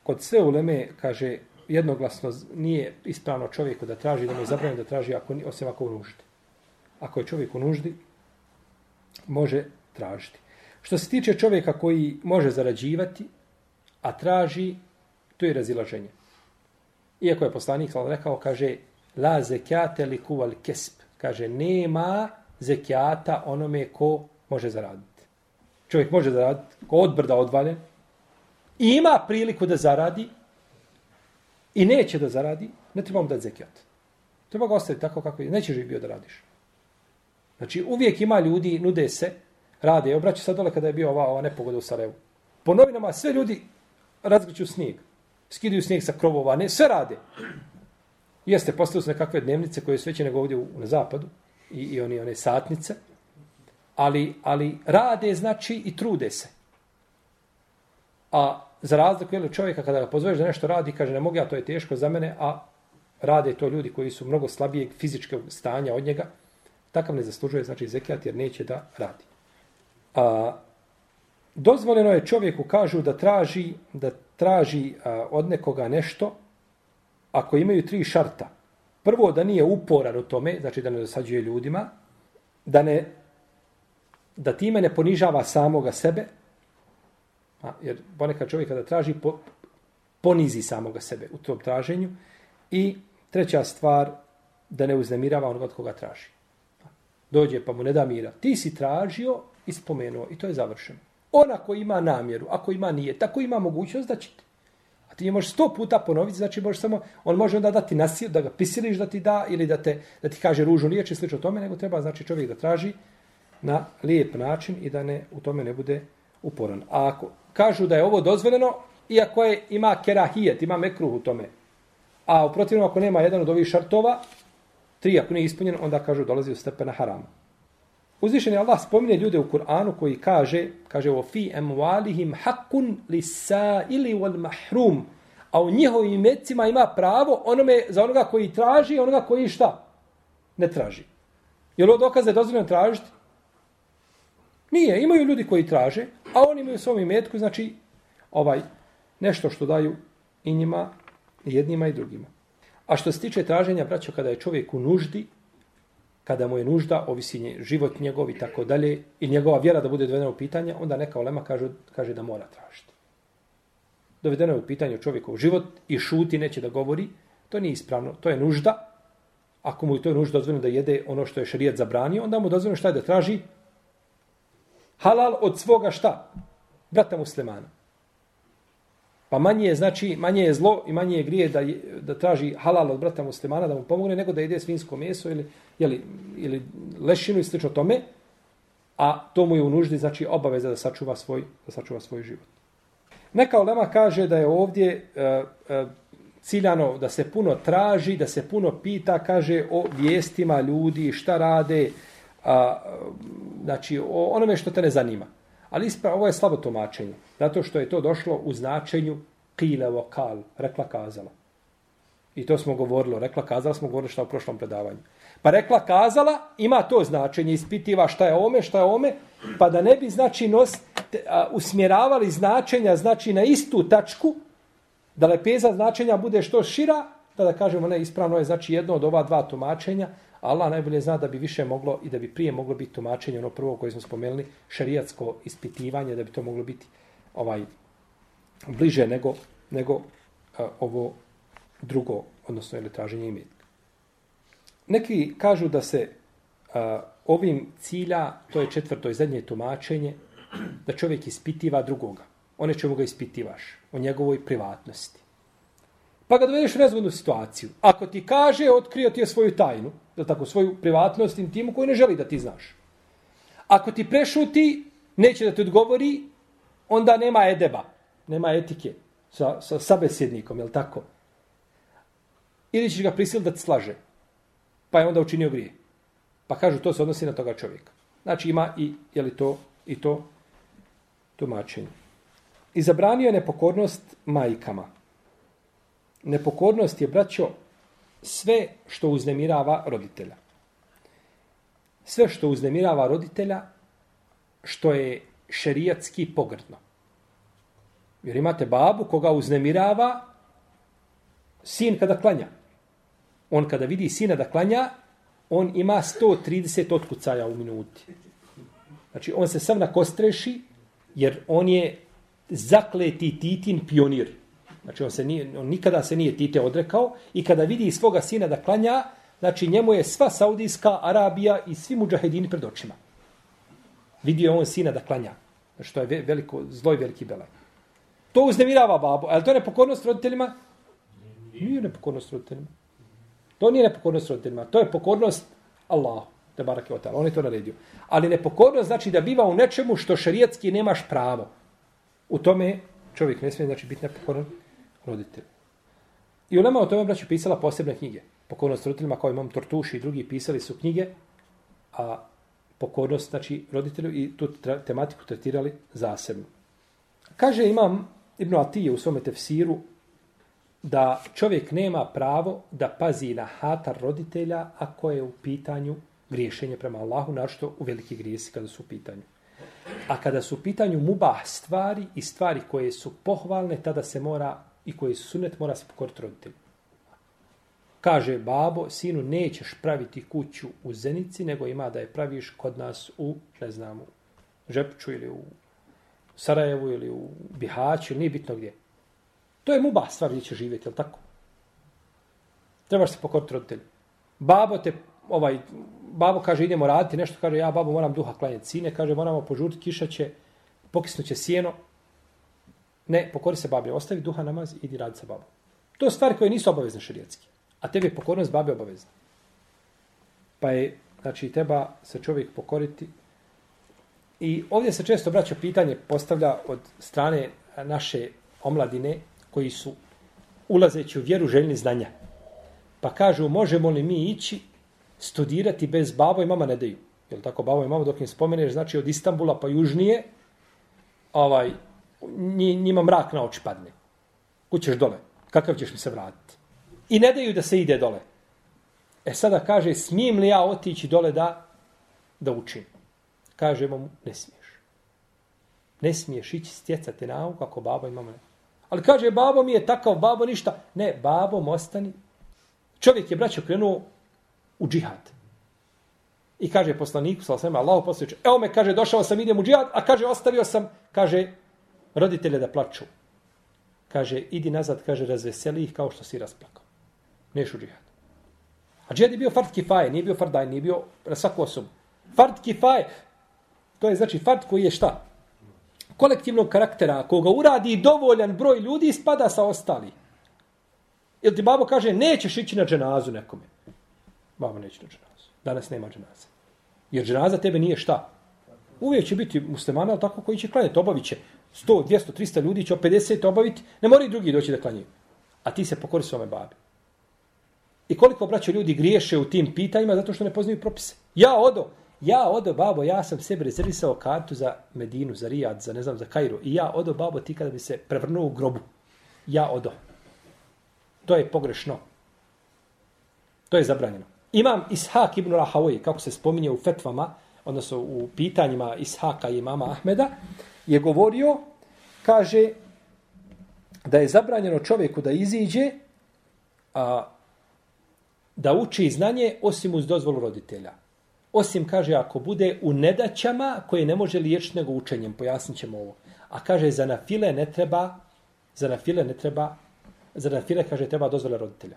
kod sve uleme, kaže, jednoglasno nije ispravno čovjeku da traži, da mu je zabranjeno da traži ako, osim ako u nuždi. Ako je čovjek u nuždi, može tražiti. Što se tiče čovjeka koji može zarađivati, a traži, to je razilaženje. Iako je poslanik sam rekao, kaže, la zekate li kuval kesp. Kaže, nema zekijata onome ko može zaraditi. Čovjek može zaraditi, ko odbrda odvaljen, ima priliku da zaradi i neće da zaradi, ne trebamo dati zekijat. Treba ga ostaviti tako kako je. Neće bio da radiš. Znači, uvijek ima ljudi, nude se, rade. Obraću sad dole kada je bio ova, ova nepogoda u Sarajevu. Po novinama sve ljudi razgriću snijeg. Skidaju snijeg sa krovova, ne, sve rade. Jeste, postavili su nekakve dnevnice koje su veće nego ovdje u, na zapadu i, i oni, one satnice. Ali, ali rade, znači, i trude se. A za razliku je čovjeka kada ga pozoveš da nešto radi, kaže ne mogu ja, to je teško za mene, a rade to ljudi koji su mnogo slabijeg fizičkog stanja od njega, takav ne zaslužuje, znači, zekijat jer neće da radi. A, dozvoljeno je čovjeku, kažu, da traži, da traži a, od nekoga nešto, ako imaju tri šarta. Prvo, da nije uporan u tome, znači da ne dosađuje ljudima, da ne da time ne ponižava samoga sebe, a, jer ponekad čovjek kada traži, po, ponizi samoga sebe u tom traženju. I treća stvar, da ne uznemirava onoga od koga traži. Dođe pa mu ne da mira. Ti si tražio i spomenuo i to je završeno. Ona ko ima namjeru, ako ima nije, tako ima mogućnost da će ti. A ti možeš sto puta ponoviti, znači možeš samo, on može onda dati nasil, da ga pisiliš da ti da, ili da, te, da ti kaže ružu riječ i slično tome, nego treba znači čovjek da traži na lijep način i da ne u tome ne bude uporan. A ako kažu da je ovo dozvoljeno, iako je, ima kerahijet, ima mekruh u tome, a u protivnom ako nema jedan od ovih šartova, tri ako nije ispunjen, onda kažu dolazi u stepena harama. Uzvišen je Allah spominje ljude u Kur'anu koji kaže, kaže o fi emualihim hakun lisa ili wal mahrum, a u njihovim imecima ima pravo onome za onoga koji traži onoga koji šta? Ne traži. Je li ovo dokaz da je dozvoljeno tražiti? Nije, imaju ljudi koji traže, a oni imaju u svom imetku, znači, ovaj, nešto što daju i njima, i jednima i drugima. A što se tiče traženja, braćo, kada je čovjek u nuždi, kada mu je nužda, ovisi život njegov i tako dalje, i njegova vjera da bude dovedena u pitanje, onda neka olema kaže, kaže da mora tražiti. Dovedeno je u pitanje čovjekov život i šuti, neće da govori, to nije ispravno, to je nužda. Ako mu je to nužda dozvoljeno da jede ono što je šarijat zabranio, onda mu dozvoljeno šta je da traži? Halal od svoga šta? Brata muslimana. Pa manje je, znači, manje je zlo i manje je grije da, da traži halal od brata muslimana da mu pomogne, nego da jede svinsko meso ili, jeli, ili lešinu i slično tome, a to mu je u nuždi, znači, obaveza da sačuva svoj, da sačuva svoj život. Neka olema kaže da je ovdje e, e, ciljano da se puno traži, da se puno pita, kaže o vijestima ljudi, šta rade, a, znači o onome što te ne zanima. Ali ispravo, ovo je slabo tumačenje. Zato što je to došlo u značenju kile vokal, rekla kazala. I to smo govorilo, rekla kazala smo govorili šta u prošlom predavanju. Pa rekla kazala, ima to značenje, ispitiva šta je ome, šta je ome, pa da ne bi znači nos, te, a, usmjeravali značenja znači na istu tačku, da lepeza značenja bude što šira, da da kažemo ne, ispravno je znači jedno od ova dva tumačenja, Allah najbolje zna da bi više moglo i da bi prije moglo biti tumačenje ono prvo koje smo spomenuli, šerijatsko ispitivanje, da bi to moglo biti ovaj bliže nego nego a, ovo drugo, odnosno ili traženje imetka. Neki kažu da se a, ovim cilja, to je četvrto i zadnje tumačenje, da čovjek ispitiva drugoga. One čemu ga ispitivaš, o njegovoj privatnosti. Pa ga dovedeš u nezgodnu situaciju. Ako ti kaže, otkrio ti je svoju tajnu, da tako, svoju privatnost, intimu koju ne želi da ti znaš. Ako ti prešuti, neće da ti odgovori, onda nema edeba, nema etike sa, sa sabesjednikom, je tako? Ili ćeš ga prisiliti da ti slaže, pa je onda učinio grije. Pa kažu, to se odnosi na toga čovjeka. Znači ima i, je li to, i to tumačenje. I zabranio je nepokornost majkama. Nepokornost je, braćo, sve što uznemirava roditelja. Sve što uznemirava roditelja, što je šerijatski pogrdno. Jer imate babu koga uznemirava sin kada klanja. On kada vidi sina da klanja, on ima 130 otkucaja u minuti. Znači, on se sam nakostreši, jer on je zakleti titin pionir. Znači, on, se nije, on nikada se nije tite odrekao i kada vidi svoga sina da klanja, znači, njemu je sva Saudijska Arabija i svi muđahedini pred očima. Vidio je on sina da klanja. Znači, to je veliko, zloj veliki belaj. To uznemirava babu. Ali to je nepokornost roditeljima? Nije nepokornost roditeljima. To nije nepokornost roditeljima. To je pokornost Allahu. Te barake otala. On je to naredio. Ali nepokornost znači da biva u nečemu što šarijetski nemaš pravo. U tome čovjek ne smije znači, biti nepokoran roditelj. I Ulema o tome braću pisala posebne knjige. Pokornost roditeljima kao imam Tortuši i drugi pisali su knjige, a pokornost znači roditelju i tu tematiku tretirali zasebno. Kaže imam Ibn Atije u svome tefsiru da čovjek nema pravo da pazi na hatar roditelja ako je u pitanju griješenje prema Allahu, našto u veliki grijesi kada su u pitanju. A kada su u pitanju mubah stvari i stvari koje su pohvalne, tada se mora, i koji su sunet, mora se pokoriti roditelju. Kaže babo, sinu, nećeš praviti kuću u Zenici, nego ima da je praviš kod nas u, ne znam, u Žepču ili u Sarajevu ili u Bihaću, nije bitno gdje. To je muba stvar gdje će živjeti, jel tako? Trebaš se pokoriti roditelju. Babo te, ovaj, babo kaže idemo raditi nešto, kaže ja babo moram duha klanjati sine, kaže moramo požuriti, kiša će, pokisnuće sjeno. Ne, pokori se babi, ostavi duha namaz i idi radi sa babom. To je stvari koje nisu obavezne šarijetski. A tebi je pokornost babi obavezna. Pa je, znači, treba se čovjek pokoriti. I ovdje se često braća pitanje postavlja od strane naše omladine, koji su ulazeći u vjeru željni znanja. Pa kažu, možemo li mi ići studirati bez babo i mama ne daju. Jel tako, babo i mama dok im spomeneš, znači od Istambula pa južnije, ovaj, njima mrak na oči padne. Kućeš dole, kakav ćeš mi se vratiti? I ne daju da se ide dole. E sada kaže, smijem li ja otići dole da, da učim? Kaže mu, ne smiješ. Ne smiješ ići stjecati nauku ako babo i mama ne. Ali kaže, babo mi je takav, babo ništa. Ne, babo, ostani. Čovjek je, braćo, krenuo u džihad. I kaže poslaniku, sa svema, Allah posljeće, evo me, kaže, došao sam, idem u džihad, a kaže, ostavio sam, kaže, roditelje da plaču. Kaže, idi nazad, kaže, razveseli ih kao što si rasplakao. Neš u džihad. A džihad je bio fard kifaje, nije bio fardaj, nije bio na svaku osobu. Fard kifaje, to je znači fard koji je šta? kolektivnog karaktera, koga uradi dovoljan broj ljudi, spada sa ostali. Ili ti babo kaže, nećeš ići na dženazu nekome. Babo neće na dženazu. Danas nema dženaze. Jer dženaza tebe nije šta? Uvijek će biti muslimana, ali tako koji će klanjati, obavit će 100, 200, 300 ljudi, će 50 obaviti, ne mora i drugi doći da klanjaju. A ti se pokori svome babi. I koliko braćo, ljudi griješe u tim pitanjima zato što ne poznaju propise. Ja odo, ja odo babo, ja sam sebi rezervisao kartu za Medinu, za Rijad, za ne znam, za Kairu. I ja odo babo, ti kada bi se prevrnuo u grobu. Ja odo. To je pogrešno. To je zabranjeno. Imam Ishak ibn Rahavoj, kako se spominje u fetvama, odnosno u pitanjima Ishaka i imama Ahmeda, je govorio, kaže, da je zabranjeno čovjeku da iziđe, a, da uči znanje osim uz dozvolu roditelja. Osim, kaže, ako bude u nedaćama koje ne može liječiti nego učenjem, pojasnit ćemo ovo. A kaže, za na file ne treba, za na file ne treba, za na file, kaže, treba dozvola roditelja.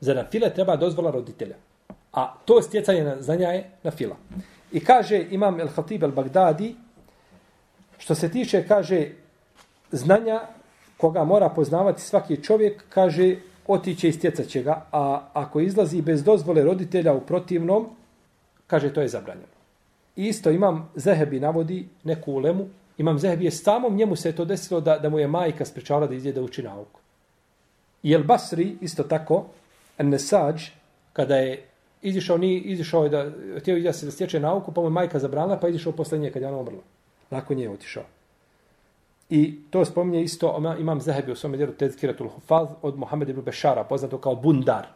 Za na file treba dozvola roditelja. A to stjecanje znanja je na fila. I kaže, imam El Khatib El Bagdadi, što se tiče, kaže, znanja koga mora poznavati svaki čovjek, kaže, otiće i stjecat će ga, a ako izlazi bez dozvole roditelja u protivnom, kaže to je zabranjeno. I isto imam Zehebi navodi neku ulemu, imam Zehebi je samom njemu se to desilo da, da mu je majka sprečavala da izjede uči nauku. I El Basri isto tako, Nesađ, kada je izišao, ni izišao je da, htio da se da stječe nauku, pa mu je majka zabranila, pa je izišao posle nje kad je ona umrla. Nakon nje je otišao. I to spominje isto, imam Zahebi u svom djelu Tezkiratul Hufaz od Mohameda ibn Bešara, poznato kao Bundar.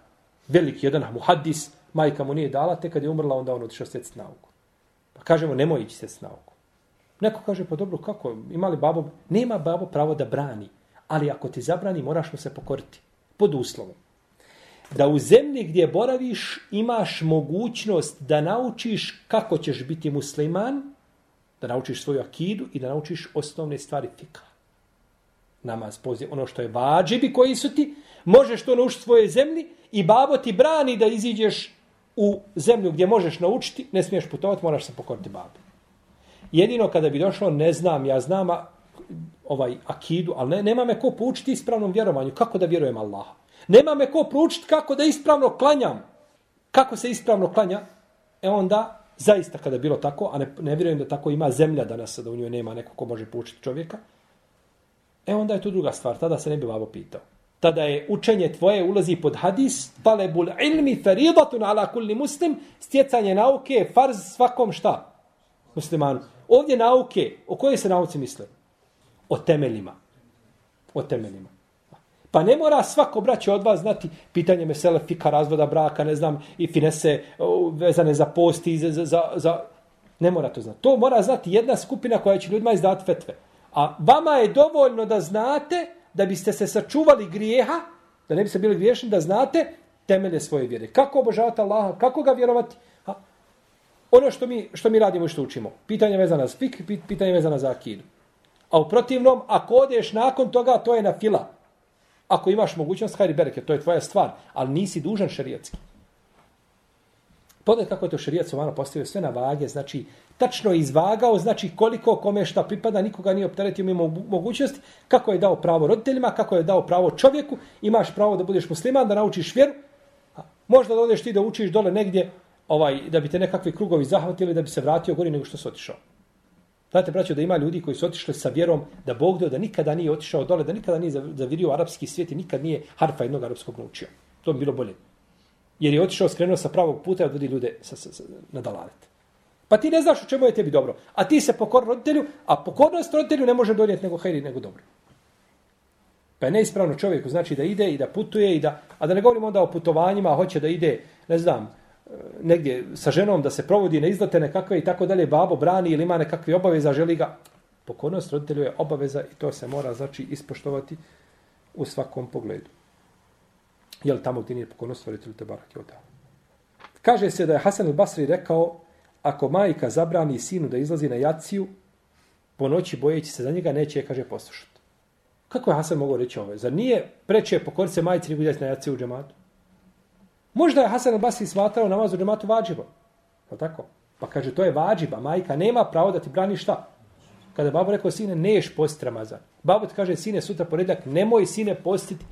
Veliki jedan muhaddis, majka mu nije dala, te kad je umrla, onda on otišao sjeti nauku. Pa kažemo, nemoj ići sjeti nauku. Neko kaže, pa dobro, kako? Ima li babo? Nema babo pravo da brani. Ali ako ti zabrani, moraš mu se pokoriti. Pod uslovom. Da u zemlji gdje boraviš imaš mogućnost da naučiš kako ćeš biti musliman, da naučiš svoju akidu i da naučiš osnovne stvari fika. Namaz, pozdje, ono što je vađibi koji su ti, možeš to naučiti svoje zemlji i babo ti brani da iziđeš u zemlju gdje možeš naučiti, ne smiješ putovati, moraš se pokoriti babu. Jedino kada bi došlo, ne znam, ja znam ovaj akidu, ali ne, nema me ko poučiti ispravnom vjerovanju. Kako da vjerujem Allaha. Nema me ko poučiti kako da ispravno klanjam. Kako se ispravno klanja? E onda, zaista kada bilo tako, a ne, ne vjerujem da tako ima zemlja danas, da u njoj nema neko ko može poučiti čovjeka, e onda je to druga stvar. Tada se ne bi babo pitao. Tada je učenje tvoje ulazi pod hadis, talebul ilmi feridatun ala kulli muslim, stjecanje nauke, je farz svakom šta? Muslimanu. Ovdje nauke, o kojoj se nauci misle? O temeljima. O temeljima. Pa ne mora svako braće od vas znati pitanje mesele fika razvoda braka, ne znam, i finese vezane za posti, za, za, za. Ne mora to znati. To mora znati jedna skupina koja će ljudima izdati fetve. A vama je dovoljno da znate da biste se sačuvali grijeha, da ne biste bili griješni, da znate temelje svoje vjere. Kako obožavati Allaha, kako ga vjerovati, ono što mi, što mi radimo i što učimo. Pitanje vezana za fik, pitanje vezana za akidu. A u protivnom, ako odeš nakon toga, to je na fila. Ako imaš mogućnost, hajri bereke, to je tvoja stvar, ali nisi dužan šerijatski. Pogledaj kako je to šerijat Sovano postavio sve na vage, znači tačno je izvagao, znači koliko kome šta pripada, nikoga nije opteretio mimo mogućnosti, kako je dao pravo roditeljima, kako je dao pravo čovjeku, imaš pravo da budeš musliman, da naučiš vjeru, možda da odeš ti da učiš dole negdje ovaj da bi te nekakvi krugovi zahvatili da bi se vratio gori nego što se otišao. Znate, braćo, da ima ljudi koji su otišli sa vjerom da Bog dao da nikada nije otišao dole, da nikada nije zavirio arapski svijet i nikad nije harfa jednog arapskog naučio. To bi bilo bolje. Jer je otišao, skrenuo sa pravog puta i odvodi ljude sa, sa, sa, na dalalet. Pa ti ne znaš u čemu je tebi dobro. A ti se pokor roditelju, a pokornost roditelju ne može donijeti nego hajri, nego dobro. Pa je neispravno čovjeku, znači da ide i da putuje i da, a da ne govorimo onda o putovanjima, hoće da ide, ne znam, negdje sa ženom da se provodi na izlete nekakve i tako dalje, babo brani ili ima nekakve obaveza, želi ga. Pokornost roditelju je obaveza i to se mora znači ispoštovati u svakom pogledu. Jel tamo gdje nije pokornost roditelju te barak je Kaže se da je Hasan al-Basri rekao, ako majka zabrani sinu da izlazi na jaciju, po noći bojeći se za njega, neće je, kaže, poslušati. Kako je Hasan mogao reći ovo? Zar nije preče pokorice majici nego na jaciju u džematu? Možda je Hasan al-Basri smatrao namaz u džematu vađibom. Je tako? Pa kaže, to je vađiba. Majka nema pravo da ti brani šta? Kada babo rekao, sine, neš postiti Ramazan. Babo ti kaže, sine, sutra poredak, nemoj sine postiti,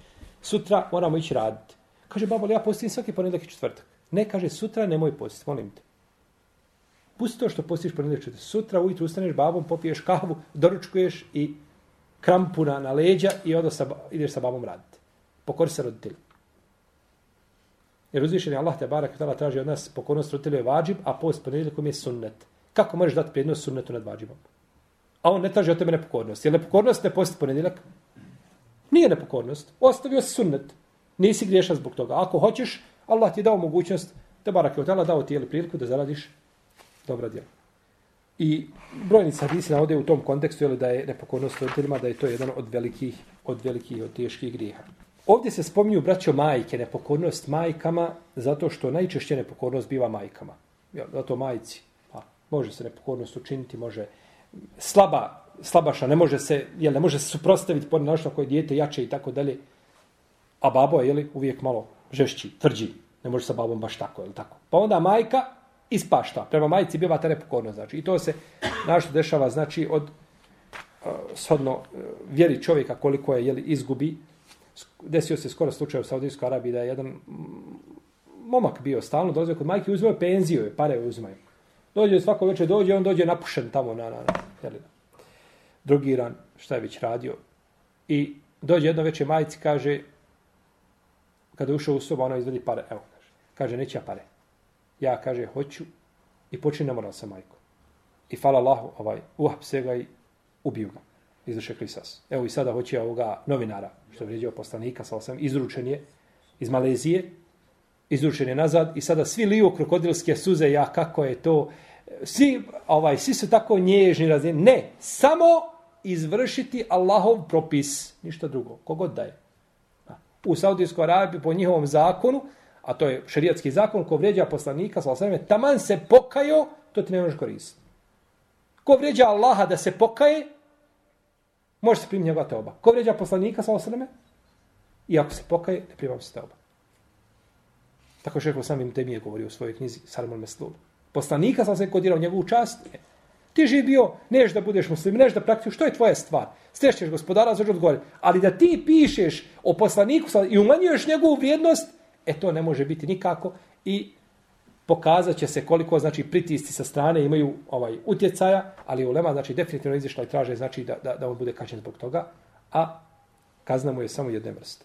sutra moramo ići raditi. Kaže, babo, ja postim svaki ponedak i četvrtak. Ne, kaže, sutra nemoj postiti, molim te. Pusti to što postiš ponedak četvrtak. Sutra ujutru ustaneš babom, popiješ kavu, doručkuješ i krampuna na leđa i odo sa, ideš sa babom raditi. Pokori se roditelju. Jer uzvišen je Allah te barak tala traži od nas pokornost roditelju je vađib, a post ponedjeljkom je sunnet. Kako možeš dati prednost sunnetu nad vađibom? A on ne traži od tebe nepokornost. Je nepokornost ne posti ponedjeljak? Nije nepokornost. Ostavio si sunnet. Nisi griješan zbog toga. Ako hoćeš, Allah ti je dao mogućnost, te barak je tala dao ti je priliku da zaradiš dobra djela. I brojni hadisi navode u tom kontekstu jeli, da je nepokornost roditeljima, da je to jedan od velikih, od velikih, od teških grijeha. Ovdje se spominju braćo majke, nepokornost majkama, zato što najčešće nepokornost biva majkama. Ja, zato majci. Pa, može se nepokornost učiniti, može slaba, slabaša, ne može se, jel, ne može se suprostaviti po našo koje dijete jače i tako dalje. A babo je, jeli, uvijek malo žešći, tvrđi. Ne može sa babom baš tako, jel tako. Pa onda majka ispašta. Prema majci biva ta nepokornost. Znači. I to se našto dešava, znači, od uh, shodno uh, vjeri čovjeka koliko je, jel, izgubi, desio se skoro slučaj u Saudijskoj Arabiji da je jedan momak bio stalno dolazio kod majke uzmeo penziju je pare uzmaju dođe svako večer dođe on dođe napušen tamo na na na jeli, drugiran šta je već radio? I dođe jedno večer majci kaže kada ušao u sobu ona izvedi pare evo kaže kaže neće ja pare. Ja kaže hoću i počne moral sa majkom. I fala Allahu ovaj uhapse ga i ubiju ga izvrše krisas. Evo i sada hoće ovoga novinara, što je vrijeđao poslanika, sa osam, izručen je iz Malezije, izručen je nazad i sada svi liju krokodilske suze, ja kako je to, svi, ovaj, svi su tako nježni, razine. ne, samo izvršiti Allahov propis, ništa drugo, kogod da je. U Saudijskoj Arabiji po njihovom zakonu, a to je šerijatski zakon, ko vređa poslanika, sa osam, taman se pokajo, to ti ne možeš koristiti. Ko vređa Allaha da se pokaje, može se primiti njegova teoba. Ko vređa poslanika sa osreme, i ako se pokaje, ne primam se teoba. Tako što rekao samim temije govorio u svojoj knjizi Sarmon Meslul. Poslanika sam se kodirao njegovu čast. Ne. Ti živ bio, neš da budeš muslim, neš da praktikuješ, što je tvoja stvar? Stešćeš gospodara, zađe odgovori. Ali da ti pišeš o poslaniku i umanjuješ njegovu vrijednost, e to ne može biti nikako. I pokazat će se koliko znači pritisci sa strane imaju ovaj utjecaja, ali ulema znači definitivno izišla i traže znači da, da, da on bude kažnjen zbog toga, a kazna mu je samo jedne vrste.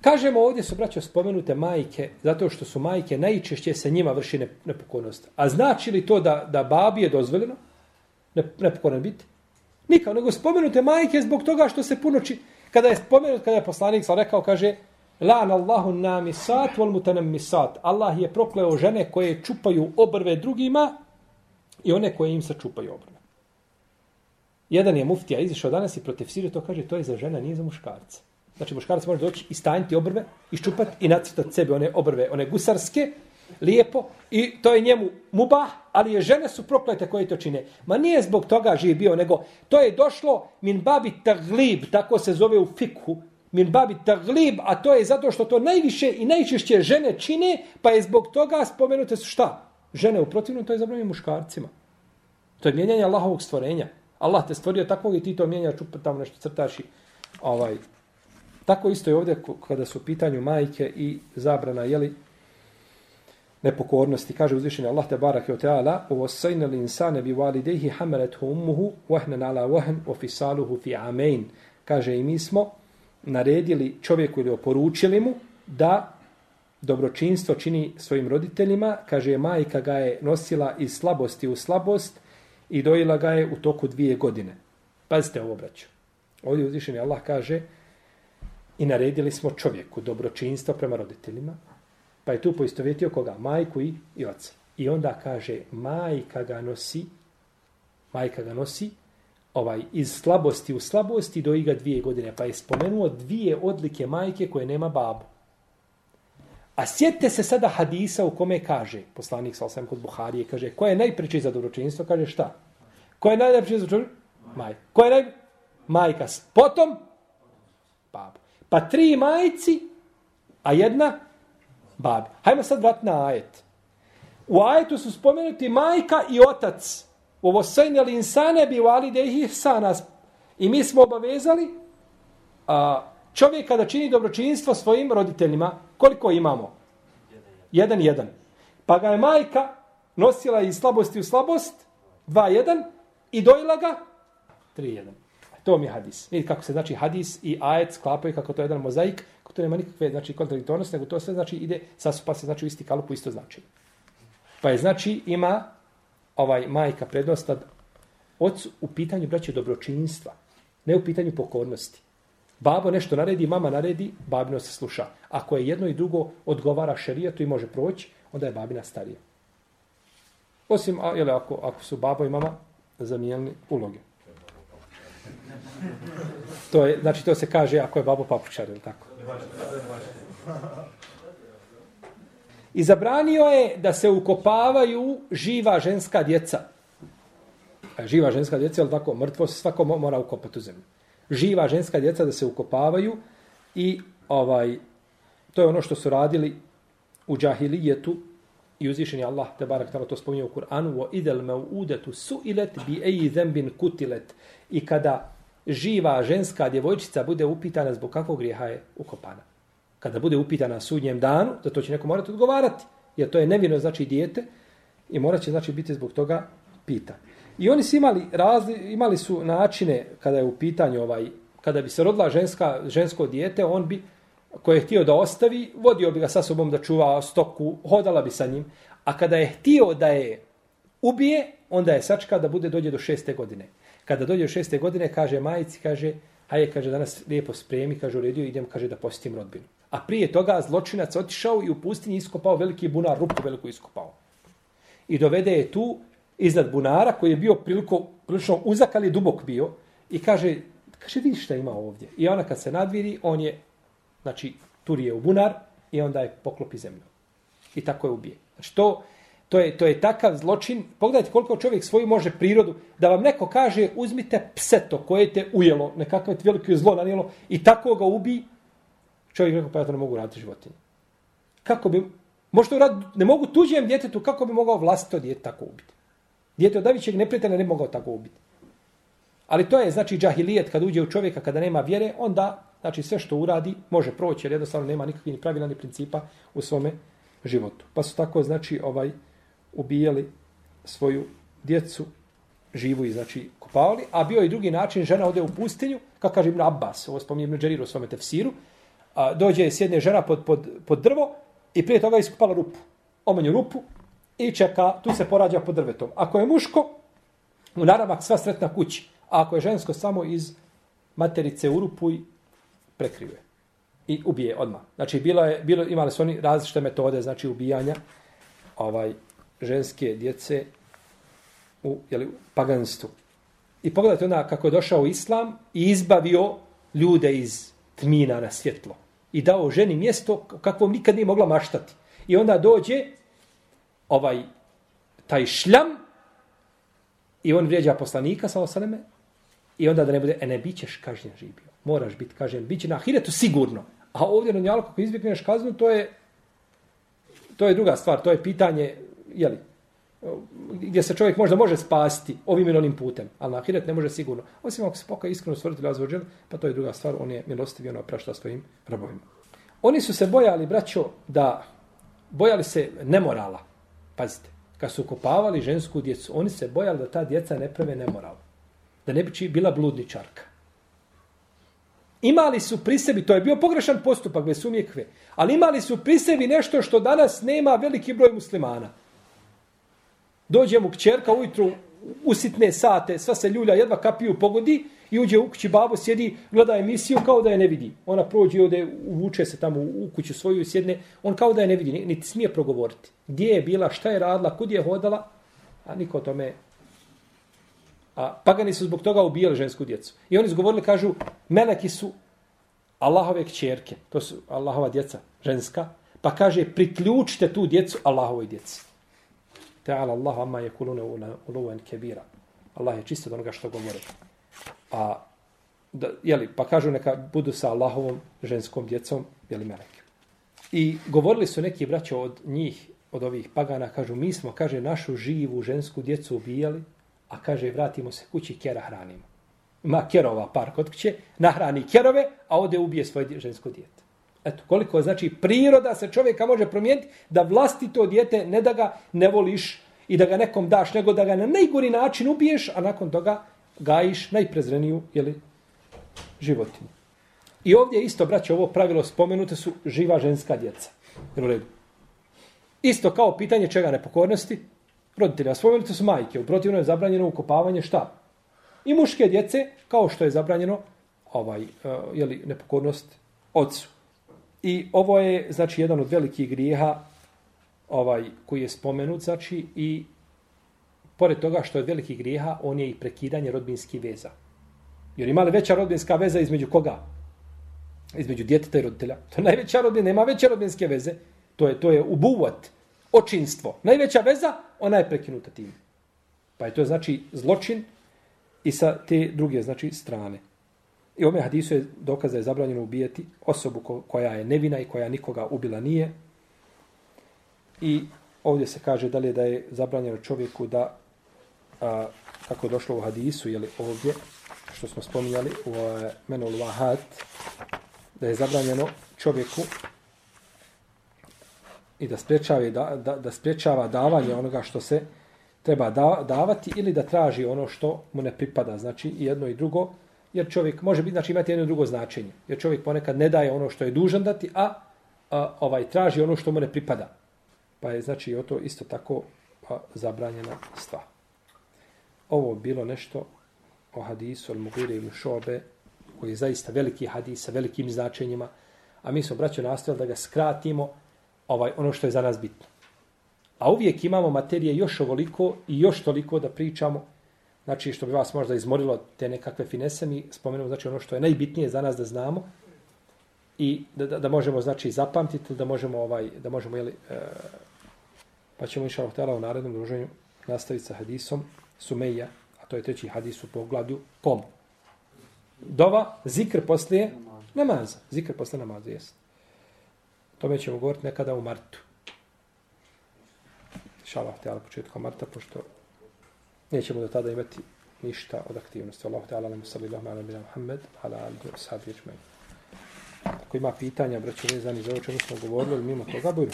Kažemo ovdje su braćo spomenute majke, zato što su majke najčešće se njima vrši nepokornost. A znači li to da, da babi je dozvoljeno nepokoran biti? Nikao, nego spomenute majke zbog toga što se puno či... Kada je spomenut, kada je poslanik sam rekao, kaže, Lan Allahu namisat wal mutanammisat. Allah je prokleo žene koje čupaju obrve drugima i one koje im se čupaju obrve. Jedan je muftija izišao danas i protiv to kaže to je za žena, nije za muškarca. Znači muškarac može doći i stanjiti obrve, iščupati i nacrtati sebe one obrve, one gusarske, lijepo i to je njemu mubah, ali je žene su proklete koje to čine. Ma nije zbog toga živ bio, nego to je došlo min babi taglib, tako se zove u fikhu, min babi taglib, a to je zato što to najviše i najčešće žene čine, pa je zbog toga spomenute su šta? Žene u protivnom, to je zabranjeno muškarcima. To je mijenjanje Allahovog stvorenja. Allah te stvorio takvog i ti to mijenjaš, tamo nešto crtaš i ovaj. Tako isto je ovdje kada su u pitanju majke i zabrana, jeli, nepokornosti. Kaže uzvišenje Allah te barake o teala u osajna li insane bi validehi hamelet hu ummuhu vahnen ala vahn o fisaluhu fi amein. Kaže i mi smo naredili čovjeku ili oporučili mu da dobročinstvo čini svojim roditeljima, kaže majka ga je nosila iz slabosti u slabost i dojila ga je u toku dvije godine. Pazite ovo, braću. Ovdje uzvišeni Allah kaže i naredili smo čovjeku dobročinstvo prema roditeljima, pa je tu poistovjetio koga? Majku i, i oca. I onda kaže, majka ga nosi, majka ga nosi ovaj iz slabosti u slabosti do iga dvije godine. Pa je spomenuo dvije odlike majke koje nema babu. A sjetite se sada hadisa u kome kaže, poslanik sa osam kod Buharije, kaže, ko je najpreći za dobročinstvo? Kaže šta? Ko je najpreći za dobročinstvo? Majka. Ko je naj... Majka. Potom? Babu. Pa tri majci, a jedna babi. Hajmo sad vrat na ajet. U ajetu su spomenuti majka i otac. Ovo sajne li insane bi vali da ih sa nas. I mi smo obavezali a, čovjeka da čini dobročinstvo svojim roditeljima. Koliko imamo? Jedan, jedan. Pa ga je majka nosila iz slabosti u slabost, dva, jedan, i dojela ga, tri, jedan. To mi je hadis. Vidite kako se znači hadis i ajet sklapaju kako to je jedan mozaik, kako to nema nikakve znači, kontradiktornosti, nego to sve znači ide, sasupa se znači u isti kalup, isto znači. Pa je znači ima ovaj majka prednost nad ocu u pitanju braće dobročinstva, ne u pitanju pokornosti. Babo nešto naredi, mama naredi, babino se sluša. Ako je jedno i drugo odgovara šerijetu i može proći, onda je babina starija. Osim, a, jele, ako, ako su babo i mama zamijenili uloge. To je, znači, to se kaže ako je babo papučar, ili tako? I zabranio je da se ukopavaju živa ženska djeca. E, živa ženska djeca, ali tako, mrtvo se svako mora ukopati u zemlju. Živa ženska djeca da se ukopavaju i ovaj to je ono što su radili u džahilijetu i uzvišen je Allah, te barak to spominje u Kur'anu, o idel me udetu su ilet bi eji zembin kutilet. I kada živa ženska djevojčica bude upitana zbog kakvog grijeha je ukopana kada bude upitana sudnjem danu, da to će neko morati odgovarati, jer to je nevino znači dijete i morat će znači biti zbog toga pita. I oni su imali, razli, imali su načine kada je u pitanju ovaj, kada bi se rodila ženska, žensko dijete, on bi, koje je htio da ostavi, vodio bi ga sa sobom da čuva stoku, hodala bi sa njim, a kada je htio da je ubije, onda je sačka da bude dođe do šeste godine. Kada dođe do šeste godine, kaže majici, kaže, hajde, kaže, danas lijepo spremi, kaže, uredio, idem, kaže, da posjetim rodbinu. A prije toga zločinac otišao i u pustinji iskopao veliki bunar, rupu veliku iskopao. I dovede je tu iznad bunara koji je bio priliko, prilično uzak, ali dubok bio. I kaže, kaže, vidi šta ima ovdje. I ona kad se nadviri, on je, znači, turije u bunar i onda je poklopi zemlju. I tako je ubije. Znači, to, to, je, to je takav zločin. Pogledajte koliko čovjek svoju može prirodu. Da vam neko kaže, uzmite pseto koje te ujelo, nekakve veliko zlo nanijelo i tako ga ubi, čovjek rekao, pa ja to ne mogu raditi životinje. Kako bi, možda rad, ne mogu tuđijem djetetu, kako bi mogao vlastito djete tako ubiti? Djete od Davićeg neprijatelja ne mogao tako ubiti. Ali to je, znači, džahilijet kad uđe u čovjeka kada nema vjere, onda, znači, sve što uradi može proći, jer jednostavno nema nikakvih ni pravila ni principa u svome životu. Pa su tako, znači, ovaj, ubijali svoju djecu živu i, znači, kopavali. A bio je i drugi način, žena ode u pustinju, kako kaže Ibn Abbas, ovo spominje Ibn Đeriru u svome tefsiru, a, dođe s jedne žena pod, pod, pod drvo i prije toga iskupala rupu. Omenju rupu i čeka, tu se porađa pod drvetom. Ako je muško, u naramak sva sretna kući. A ako je žensko, samo iz materice u rupu i prekrive. I ubije odmah. Znači, bilo je, bilo, imali su oni različite metode, znači, ubijanja ovaj ženske djece u jeli, paganstvu. I pogledajte onda kako je došao islam i izbavio ljude iz tmina na svjetlo. I dao ženi mjesto kakvom nikad nije mogla maštati. I onda dođe ovaj taj šljam i on vrijeđa poslanika sa osaneme i onda da ne bude, e ne, bit ćeš kažnjen živio. Moraš biti kažnjen. Biće na ahiretu sigurno. A ovdje na njalu kako izbjegneš kaznu, to je to je druga stvar. To je pitanje, jeli, gdje se čovjek možda može spasti ovim ili onim putem, ali na ahiret ne može sigurno. Osim ako se pokaje iskreno stvoriti razvođen, pa to je druga stvar, on je milostiv i ono prašta svojim robovima. Oni su se bojali, braćo, da bojali se nemorala. Pazite, kad su kopavali žensku djecu, oni se bojali da ta djeca ne prave nemoral. Da ne bi bila bludničarka. Imali su pri sebi, to je bio pogrešan postupak, bez sumjekve, ali imali su pri sebi nešto što danas nema veliki broj muslimana. Dođe mu kćerka ujutru u sitne sate, sva se ljulja, jedva kapiju pogodi i uđe u kući, babo sjedi, gleda emisiju kao da je ne vidi. Ona prođe ode, uvuče se tamo u kuću svoju i sjedne, on kao da je ne vidi, niti smije progovoriti. Gdje je bila, šta je radila, kud je hodala, a niko o tome... A pagani su zbog toga ubijali žensku djecu. I oni izgovorili, kažu, meleki su Allahove kćerke, to su Allahova djeca, ženska, pa kaže, priključite tu djecu Allahovoj djeci. Ta'ala Allah amma yakuluna uluwan kabira. Allah je čist od onoga što govore. A da, jeli, pa kažu neka budu sa Allahovom ženskom djecom, jeli meleke. I govorili su neki braćo od njih, od ovih pagana, kažu, mi smo, kaže, našu živu žensku djecu ubijali, a kaže, vratimo se kući, kjera hranimo. Ma kerova par kod kuće, nahrani kerove, a ode ubije svoje žensko djete. Eto, koliko znači priroda se čovjeka može promijeniti da vlasti to djete ne da ga ne voliš i da ga nekom daš, nego da ga na najgori način ubiješ, a nakon toga gajiš najprezreniju jeli, životinu. I ovdje isto, braće, ovo pravilo spomenute su živa ženska djeca. Jel u redu? Isto kao pitanje čega nepokornosti, roditelja. Spomenute su majke. U protivno je zabranjeno ukopavanje šta? I muške djece, kao što je zabranjeno ovaj, eh, uh, jeli, nepokornost ocu. I ovo je, znači, jedan od velikih grijeha ovaj, koji je spomenut, znači, i pored toga što je velikih grijeha, on je i prekidanje rodbinskih veza. Jer ima li veća rodbinska veza između koga? Između djeteta i roditelja. To je najveća rodbina, nema veće rodbinske veze. To je, to je ubuvat, očinstvo. Najveća veza, ona je prekinuta tim. Pa je to znači zločin i sa te druge, znači, strane. I ome hadisu je dokaz da je zabranjeno ubijati osobu koja je nevina i koja nikoga ubila nije. I ovdje se kaže dalje da je zabranjeno čovjeku da, a, kako je došlo u hadisu, jeli ovdje, što smo spominjali, u e, menul vahat, da je zabranjeno čovjeku i da sprečava, da, da, da sprečava davanje onoga što se treba da, davati ili da traži ono što mu ne pripada. Znači, jedno i drugo, jer čovjek može biti, znači imati jedno drugo značenje. Jer čovjek ponekad ne daje ono što je dužan dati, a, a ovaj traži ono što mu ne pripada. Pa je znači o to isto tako a, zabranjena stvar. Ovo bilo nešto o hadisu Al-Mugire ibn Šobe, koji je zaista veliki hadis sa velikim značenjima, a mi smo, braćo, nastavili da ga skratimo ovaj ono što je za nas bitno. A uvijek imamo materije još ovoliko i još toliko da pričamo, znači što bi vas možda izmorilo te nekakve finese, mi spomenemo znači ono što je najbitnije za nas da znamo i da, da, da možemo znači zapamtiti, da možemo ovaj da možemo jeli, e, pa ćemo inša Allah u narednom druženju nastaviti sa hadisom Sumeja, a to je treći hadis u poglavlju kom? Dova, zikr poslije namaza. Zikr poslije namaza, jest. To ćemo govoriti nekada u martu. Šalah te ala početkom marta, pošto nećemo do tada imati ništa od aktivnosti. Allahu te ala, alamu sallallahu ala bila Muhammed, ala alihi wa sahabi ječmeni. Ako ima pitanja, braću vezani za ovo čemu smo govorili, mimo toga, bujru.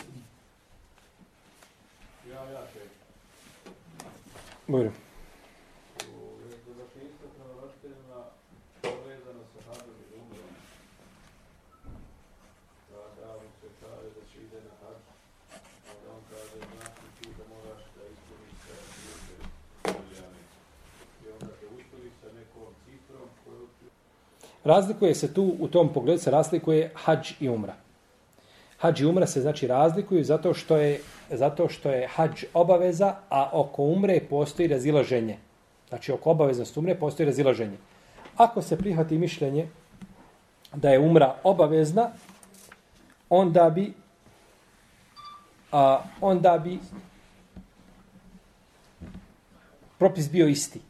Bujru. Razlikuje se tu, u tom pogledu se razlikuje hađ i umra. Hađ i umra se znači razlikuju zato što je, zato što je hađ obaveza, a oko umre postoji razilaženje. Znači oko obaveznosti umre postoji razilaženje. Ako se prihvati mišljenje da je umra obavezna, onda bi a, onda bi propis bio isti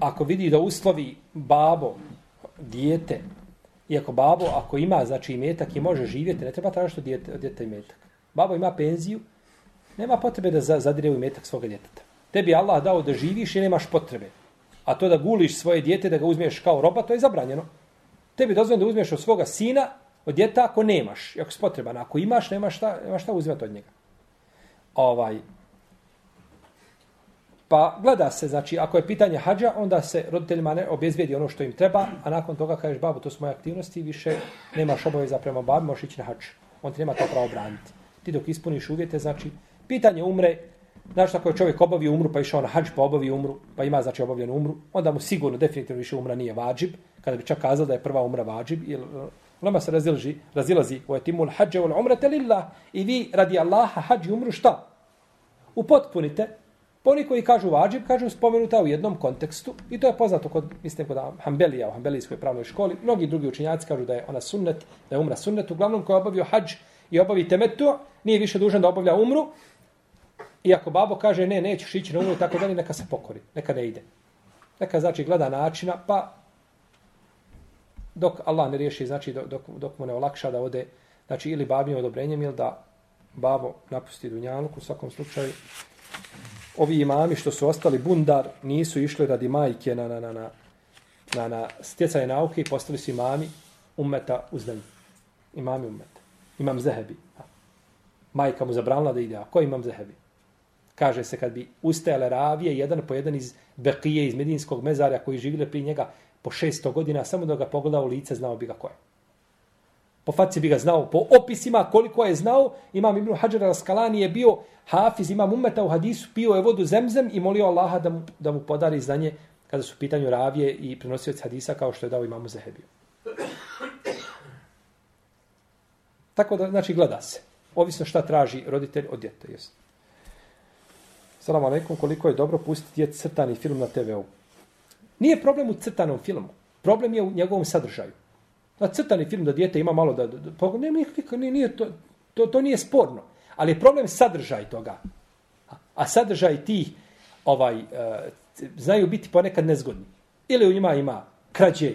ako vidi da uslovi babo, dijete, iako babo, ako ima, znači, imetak i može živjeti, ne treba tražiti od dijete, dijete imetak. Babo ima penziju, nema potrebe da zadire u imetak svoga djeteta. Tebi Allah dao da živiš i nemaš potrebe. A to da guliš svoje dijete, da ga uzmeš kao roba, to je zabranjeno. Tebi dozvoljeno da uzmeš od svoga sina, od djeta, ako nemaš, ako si potreban. Ako imaš, nemaš šta, nemaš šta uzimati od njega. Ovaj, Pa gleda se, znači, ako je pitanje hađa, onda se roditeljima ne obezbijedi ono što im treba, a nakon toga kažeš, babu, to su moje aktivnosti, više nemaš obaveza prema babi, možeš ići na hađ. On ti nema to pravo braniti. Ti dok ispuniš uvjete, znači, pitanje umre, znači, ako je čovjek obavio umru, pa išao na hađ, pa obavio umru, pa ima, znači, obavljenu umru, onda mu sigurno, definitivno više umra nije vađib, kada bi čak kazao da je prva umra vađib, jer eh, Lama se razilazi, razilazi u etimul hađe ul umrate lillah i vi radi Allaha hađi umru šta? Upotpunite Pa oni koji kažu vađib, kažu spomenuta u jednom kontekstu i to je poznato kod, mislim, kod Hanbelija u Hanbelijskoj pravnoj školi. Mnogi drugi učinjaci kažu da je ona sunnet, da je umra sunnet. Uglavnom, ko je obavio hađ i obavi temetu, nije više dužan da obavlja umru. I ako babo kaže ne, nećeš ići na umru, tako da neka se pokori, neka ne ide. Neka znači gleda načina, pa dok Allah ne riješi, znači dok, dok mu ne olakša da ode, znači ili babim odobrenjem ili da babo napusti dunjaluk u svakom slučaju ovi imami što su ostali bundar nisu išli radi majke na, na, na, na, na, na stjecaje nauke i postali su imami umeta u znanju. Imami umeta. Imam zehebi. Majka mu zabranila da ide. A ko imam zehebi? Kaže se kad bi ustajale ravije, jedan po jedan iz Bekije, iz Medinskog mezarja koji živile pri njega po 600 godina, samo da ga pogleda u lice, znao bi ga ko je. Po faci bi ga znao, po opisima koliko je znao, imam Ibn Hajar al-Skalani je bio hafiz, imam umeta u hadisu, pio je vodu zemzem i molio Allaha da mu, da mu podari znanje kada su pitanju ravije i prenosioci hadisa kao što je dao imamu Zehebiju. Tako da, znači, gleda se. Ovisno šta traži roditelj od djeta. jesu. Salam alaikum, koliko je dobro pustiti djet crtani film na TV-u. Nije problem u crtanom filmu. Problem je u njegovom sadržaju. Na crtani film da dijete ima malo da, da, da pa ne, nije, nije, to, to, to nije sporno. Ali je problem sadržaj toga. A sadržaj ti ovaj, uh, znaju biti ponekad nezgodni. Ili u njima ima krađe,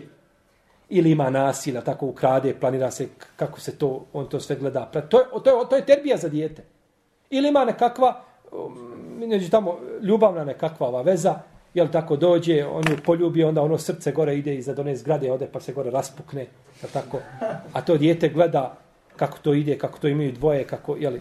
ili ima nasilja, tako ukrade, planira se kako se to, on to sve gleda. To je, to je, to je terbija za dijete. Ili ima nekakva, um, tamo, ljubavna nekakva ova veza, jel tako dođe, on ju poljubi, onda ono srce gore ide iza one zgrade, ode pa se gore raspukne, jel tako? A to dijete gleda kako to ide, kako to imaju dvoje, kako, jel?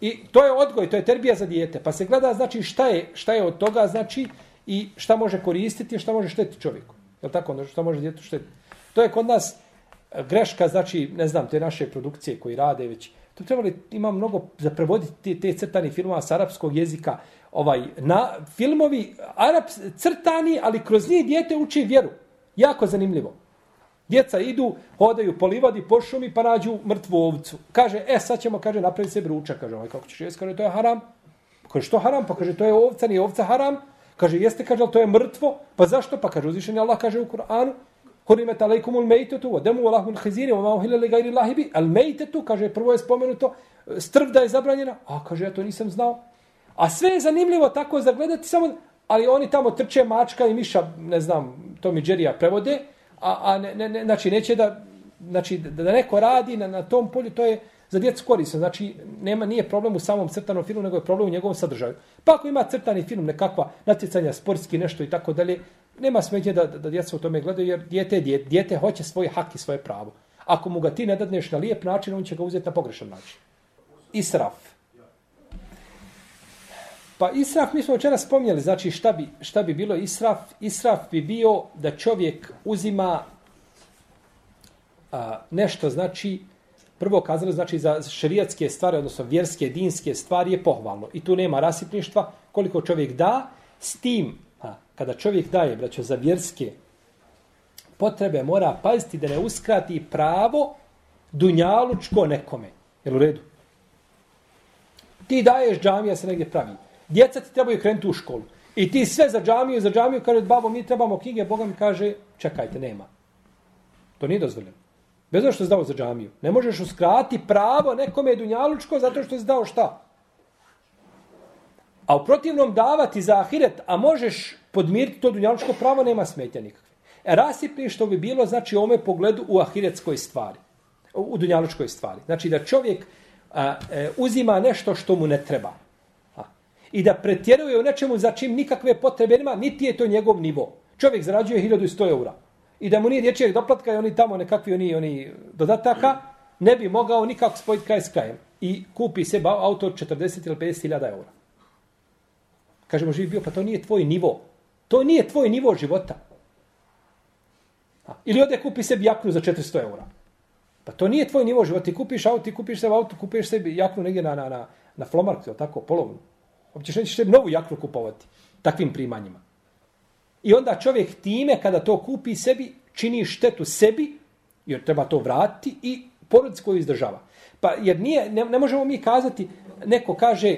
I to je odgoj, to je terbija za dijete. Pa se gleda, znači, šta je, šta je od toga, znači, i šta može koristiti, šta može štetiti čovjeku. Jel tako? Ono, šta može djetu štetiti. To je kod nas e, greška, znači, ne znam, te naše produkcije koji rade već. To trebali, ima mnogo za prevoditi te, te crtani filmova s arapskog jezika, ovaj na filmovi arap crtani, ali kroz njih dijete uči vjeru. Jako zanimljivo. Djeca idu, hodaju po livadi, po šumi, pa nađu mrtvu ovcu. Kaže, e, sad ćemo, kaže, napraviti se ručak. Kaže, ovaj, kako ćeš jesti? Kaže, to je haram. Kaže, što haram? Pa kaže, to je ovca, nije ovca haram. Kaže, jeste, kaže, to je mrtvo. Pa zašto? Pa kaže, uzvišen Allah kaže u Kur'anu, Hurimet alejkum ul mejtetu, wa demu Allahu al khiziri, wa ma uhilla li gajri lahibi. bi. Al mejtetu, kaže, prvo je spomenuto, strv da je zabranjena. A kaže, ja to nisam znao. A sve je zanimljivo tako za gledati, samo, ali oni tamo trče mačka i miša, ne znam, to mi Džerija prevode, a, a ne, ne, ne, znači neće da, znači da, da neko radi na, na tom polju, to je za djecu korisno. Znači, nema, nije problem u samom crtanom filmu, nego je problem u njegovom sadržaju. Pa ako ima crtani film, nekakva natjecanja, sportski nešto i tako dalje, nema smeđe da, da, da djeca u tome gledaju, jer djete, djete, djete hoće svoj hak i svoje pravo. Ako mu ga ti ne dadneš na lijep način, on će ga uzeti na pogrešan način. Israf. Pa israf, mi smo včera spomnjali, znači šta bi, šta bi bilo israf? Israf bi bio da čovjek uzima a, nešto, znači, prvo kazali, znači za šerijatske stvari, odnosno vjerske, dinske stvari je pohvalno. I tu nema rasipništva koliko čovjek da, s tim, a, kada čovjek daje, braćo, za vjerske potrebe, mora paziti da ne uskrati pravo dunjalučko nekome. Jel u redu? Ti daješ džamija se negdje pravi. Djeca ti trebaju krenuti u školu. I ti sve za džamiju, za džamiju, kaže, babo, mi trebamo knjige, Boga mi kaže, čekajte, nema. To nije dozvoljeno. Bez što si dao za džamiju. Ne možeš uskrati pravo nekome dunjalučko zato što si dao šta? A u protivnom davati za ahiret, a možeš podmiriti to dunjalučko pravo, nema smetja nikakve. E, rasipništvo bi bilo, znači, u ome pogledu u ahiretskoj stvari. U dunjalučkoj stvari. Znači, da čovjek a, e, uzima nešto što mu ne treba i da pretjeruje u nečemu za čim nikakve potrebe nema, niti je to njegov nivo. Čovjek zarađuje 1100 eura. I da mu nije dječjeg doplatka i oni tamo nekakvi oni, oni dodataka, ne bi mogao nikako spojiti kraj s krajem. I kupi se auto od 40 ili 50 hiljada eura. Kažemo, živi bio, pa to nije tvoj nivo. To nije tvoj nivo života. A, ili ode kupi sebi jaknu za 400 eura. Pa to nije tvoj nivo života. Ti kupiš auto, ti kupiš sebi auto, kupiš sebi jaknu negdje na, na, na, na flomarku, tako, polovnu. Uopće nećeš sebi novu jaknu kupovati takvim primanjima. I onda čovjek time, kada to kupi sebi, čini štetu sebi, jer treba to vratiti, i porodic koju izdržava. Pa, jer nije, ne, ne možemo mi kazati, neko kaže,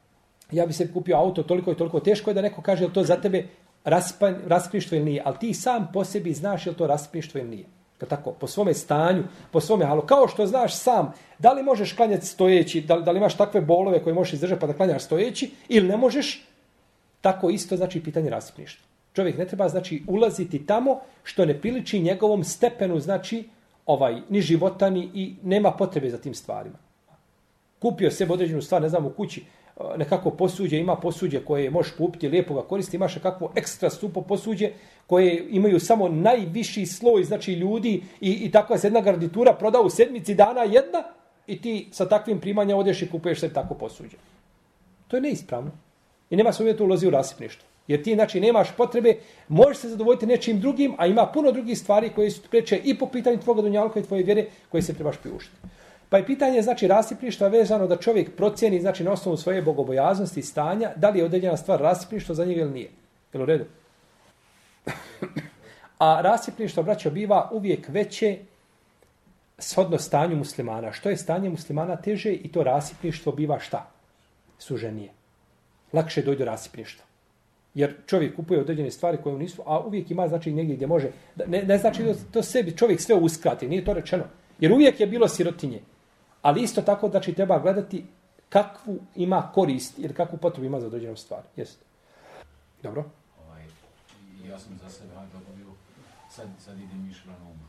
ja bi se kupio auto toliko i toliko teško je da neko kaže, je to za tebe raspništvo ili nije. Ali ti sam po sebi znaš je to raskrištvo ili nije. Kad tako, po svome stanju, po svome halu, kao što znaš sam, da li možeš klanjati stojeći, da li, da li imaš takve bolove koje možeš izdržati pa da klanjaš stojeći, ili ne možeš, tako isto znači pitanje rasipništva. Čovjek ne treba znači ulaziti tamo što ne priliči njegovom stepenu, znači ovaj ni života ni i nema potrebe za tim stvarima. Kupio se određenu stvar, ne znam, u kući, nekako posuđe, ima posuđe koje možeš kupiti, lijepo ga koristi, imaš nekakvo ekstra stupo posuđe koje imaju samo najviši sloj, znači ljudi i, i takva se jedna garditura proda u sedmici dana jedna i ti sa takvim primanja odeš i kupuješ se tako posuđe. To je neispravno. I nema se uvijek ulazi u rasipništvo. Jer ti, znači, nemaš potrebe, možeš se zadovoljiti nečim drugim, a ima puno drugih stvari koje su preče i po pitanju tvoga dunjalka i tvoje vjere koje se trebaš priuštiti. Pa je pitanje, znači, rasipništva vezano da čovjek procjeni, znači, na osnovu svoje bogobojaznosti i stanja, da li je određena stvar rasipništvo za njega ili nije. Jel u redu? A rasipništvo, braćo, biva uvijek veće shodno stanju muslimana. Što je stanje muslimana teže i to rasipništvo biva šta? Suženije. Lakše dojde rasipništvo. Jer čovjek kupuje određene stvari koje nisu, a uvijek ima znači negdje gdje može. Ne, ne znači da to sebi čovjek sve uskrati, nije to rečeno. Jer uvijek je bilo sirotinje. Ali isto tako znači treba gledati kakvu ima korist ili kakvu potrebu ima za određenu stvar. Jeste. Dobro. Ovaj, ja sam za sebe hajde obavio, sad, sad idem išla na umru.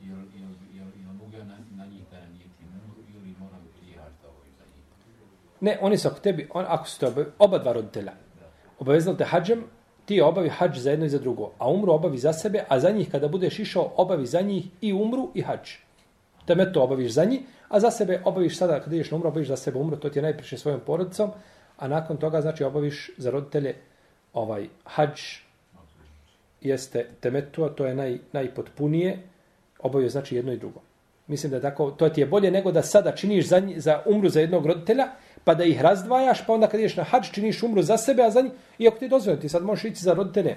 Jel, jel, jel, jel mogu ja na, na njih da nanijeti umru ili moram jihati da ovaj za njih? Ne, oni su ako tebi, on, ako su te oba dva roditelja, obavezno te hađem, ti obavi hađ za jedno i za drugo, a umru obavi za sebe, a za njih kada budeš išao, obavi za njih i umru i hađ temeto obaviš za njih, a za sebe obaviš sada, kada ideš na umru, obaviš za sebe umru, to ti je najpriše svojom porodicom, a nakon toga, znači, obaviš za roditelje ovaj hađ, jeste temetua, to je naj, najpotpunije, obavio znači jedno i drugo. Mislim da je tako, to ti je bolje nego da sada činiš za, za umru za jednog roditelja, pa da ih razdvajaš, pa onda kad ideš na hađ, činiš umru za sebe, a za njih, iako ti je dozvoljeno, ti sad možeš ići za roditelje.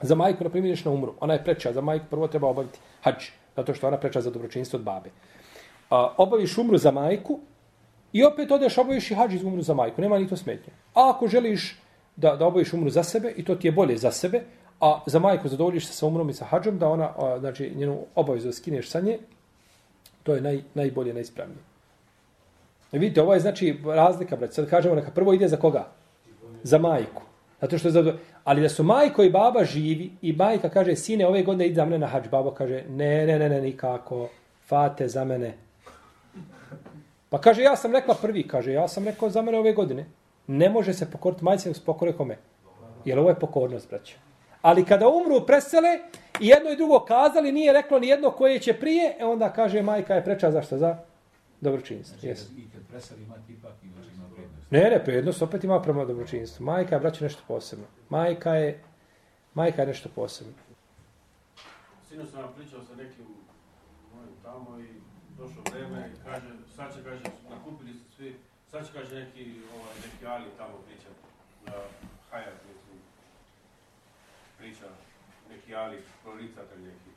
Za majku, na primjer, na umru. Ona je preča, za majku prvo treba obaviti hađ, zato što ona preča za dobročinstvo od babe. A, obaviš umru za majku i opet odeš obaviš i hađi iz umru za majku. Nema ni to smetnje. A ako želiš da, da obaviš umru za sebe, i to ti je bolje za sebe, a za majku zadovoljiš se sa umrom i sa hađom, da ona, a, znači, njenu obavezu da skineš sa nje, to je naj, najbolje, najispravnije. Vidite, ovo je znači razlika, brać. Sad kažemo, neka prvo ide za koga? Za majku. Zato što je za... Ali da su majko i baba živi i majka kaže, sine, ove godine ide za mene na hađ. Babo kaže, ne, ne, ne, ne, nikako. Fate za mene. Pa kaže, ja sam rekla prvi, kaže, ja sam rekao za mene ove godine. Ne može se pokoriti majci, nego se pokore kome. Jer ovo je pokornost, braće. Ali kada umru presele i jedno i drugo kazali, nije reklo ni jedno koje će prije, e onda kaže, majka je preča zašto? Za dobročinstvo. Znači, Yes. I kad preseli ima ipak ima. Ne, ne, prednost opet ima prema dobročinstvu. Majka je, braće, nešto posebno. Majka je, majka je nešto posebno. Sino sam vam pričao sa nekim mojim tamo i došlo vreme i kaže, sad će, kaže, nakupili su svi, sad će, kaže, neki, ovaj, neki Ali tamo priča, na Hayat, mislim, priča, neki Ali, prolicatelj neki.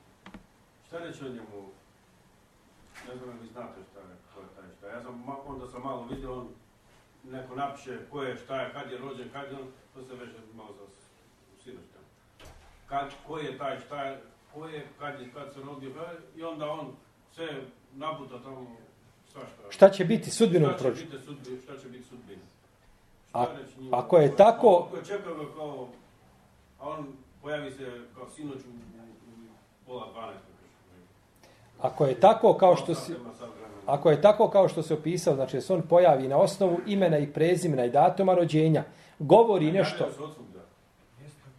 Šta reći o njemu? Ne znam, vi znate šta je, ko je taj šta. Ja sam, onda sam malo vidio, on neko napiše ko je, šta je, kad je rođen, kad je on, to se već malo za sinoć tamo kad, ko je taj, šta je, ko je, kad, je, kad se rodio, pa- i onda on sve nabuta tamo svašta. Šta će biti sudbinom šta će biti sudbina, šta će biti sudbina? A- Šta ako je tako- Ako je čekao ga kao, a on pojavi se kao sinoć u, u, u pola dvanaest. Ako je tako kao što si, sad vremena. Ako je tako kao što se opisao, znači da se on pojavi na osnovu imena i prezimena i datuma rođenja, govori nešto. Se odsvugda.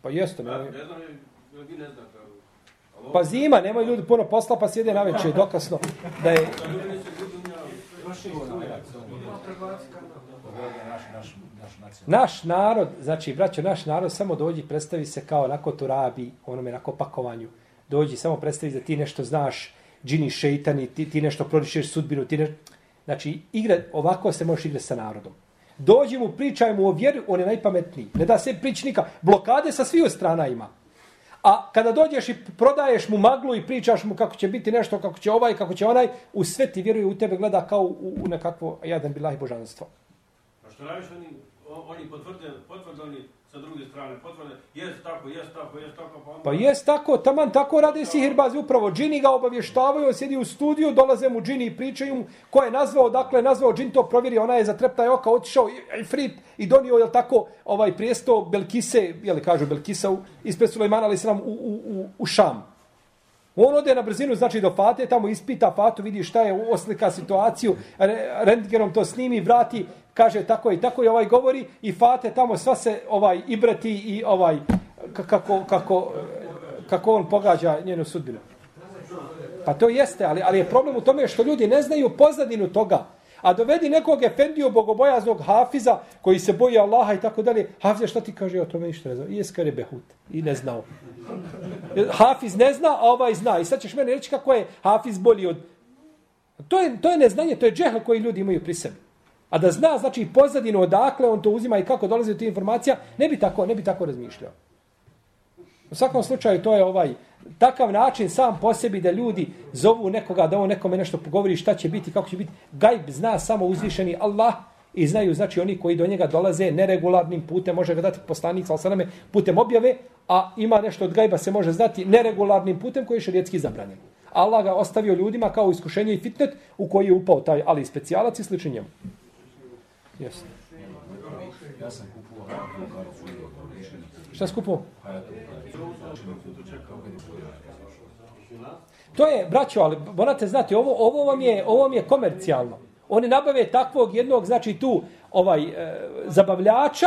Pa jeste, ne, ne znam, jel vi ne znate. Pa zima, nemaju ljudi puno posla, pa sjede na večer dokasno. Da je, naš narod, znači, braćo, naš narod samo dođi, predstavi se kao onako turabi, onome onako pakovanju. Dođi, samo predstavi da ti nešto znaš, džini šeitani, ti, ti nešto prodišeš sudbinu, ti nešto... Znači, igra, ovako se možeš igrati sa narodom. Dođi mu, pričaj mu o vjeri, on je najpametniji. Ne da se pričnika. Blokade sa sviju strana ima. A kada dođeš i prodaješ mu maglu i pričaš mu kako će biti nešto, kako će ovaj, kako će onaj, u sve ti vjeruje u tebe, gleda kao u, u nekakvo jadan bilahi božanstvo. A što najviše oni, oni potvrde, potvrdani sa druge strane, potvrde, jest tako, jest tako, jest tako, pa onda... Pa jest tako, taman tako rade sihirbazi, upravo džini ga obavještavaju, on sjedi u studiju, dolaze mu džini i pričaju mu ko je nazvao, dakle je nazvao džin to provjeri, ona je za treptaj oka otišao i- i frit i donio, jel tako, ovaj prijesto Belkise, jel kažu Belkisa, ispred Sulejmana, ali se nam u, u, u, u Šam. On ode na brzinu, znači do Fate, tamo ispita Fatu, vidi šta je, oslika situaciju, rentgenom to snimi, vrati, kaže tako i tako i ovaj govori i Fate tamo sva se ovaj ibrati i ovaj kako, kako, kako on pogađa njenu sudbinu. Pa to jeste, ali, ali je problem u tome što ljudi ne znaju pozadinu toga. A dovedi nekog efendiju bogobojaznog hafiza koji se boji Allaha i tako dalje. Hafize šta ti kaže o tome ništa ne znam. I je behut. I ne znao. Hafiz ne zna, a ovaj zna. I sad ćeš mene reći kako je Hafiz bolji od... To je, to je neznanje, to je džehl koji ljudi imaju pri sebi. A da zna, znači, pozadinu odakle on to uzima i kako dolazi do tih informacija, ne bi tako, ne bi tako razmišljao. U svakom slučaju to je ovaj takav način sam po sebi da ljudi zovu nekoga da on nekome nešto pogovori šta će biti, kako će biti. Gajb zna samo uzvišeni Allah i znaju znači oni koji do njega dolaze neregularnim putem, može ga dati poslanik sa osaname putem objave, a ima nešto od gajba se može znati neregularnim putem koji je šarijetski zabranjen. Allah ga ostavio ljudima kao iskušenje i fitnet u koji je upao taj ali specijalac i slični njemu. Jeste. Ja sam rešili Šta skupo? Kartu. To je, braćo, ali morate znati, ovo, ovo, vam je, ovo vam je komercijalno. Oni nabave takvog jednog, znači tu, ovaj, e, zabavljača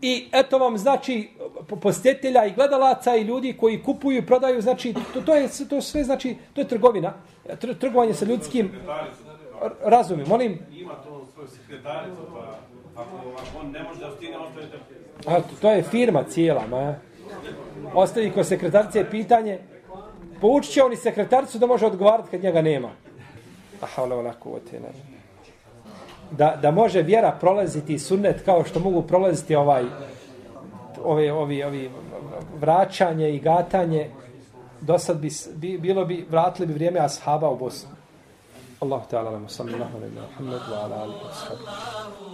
i eto vam, znači, po- posjetitelja i gledalaca i ljudi koji kupuju i prodaju, znači, to, to je to je sve, znači, to je trgovina, tr, trgovanje sa ljudskim razumom. Molim, ima to svoju sekretaricu, pa ako, ako on ne može da stigne, ostavite a, to je firma cijela, ma. Ostavi ko sekretarice pitanje, poučit će on i sekretaricu da može odgovarati kad njega nema. Aha, ono onako, te da, da može vjera prolaziti sunnet kao što mogu prolaziti ovaj ove, ovi, ovi vraćanje i gatanje do sad bi, bi, bilo bi vratili bi vrijeme ashaba u Bosnu. Allahu ta'ala, sallallahu alaihi wa sallam, wa ala alihi wa sallam.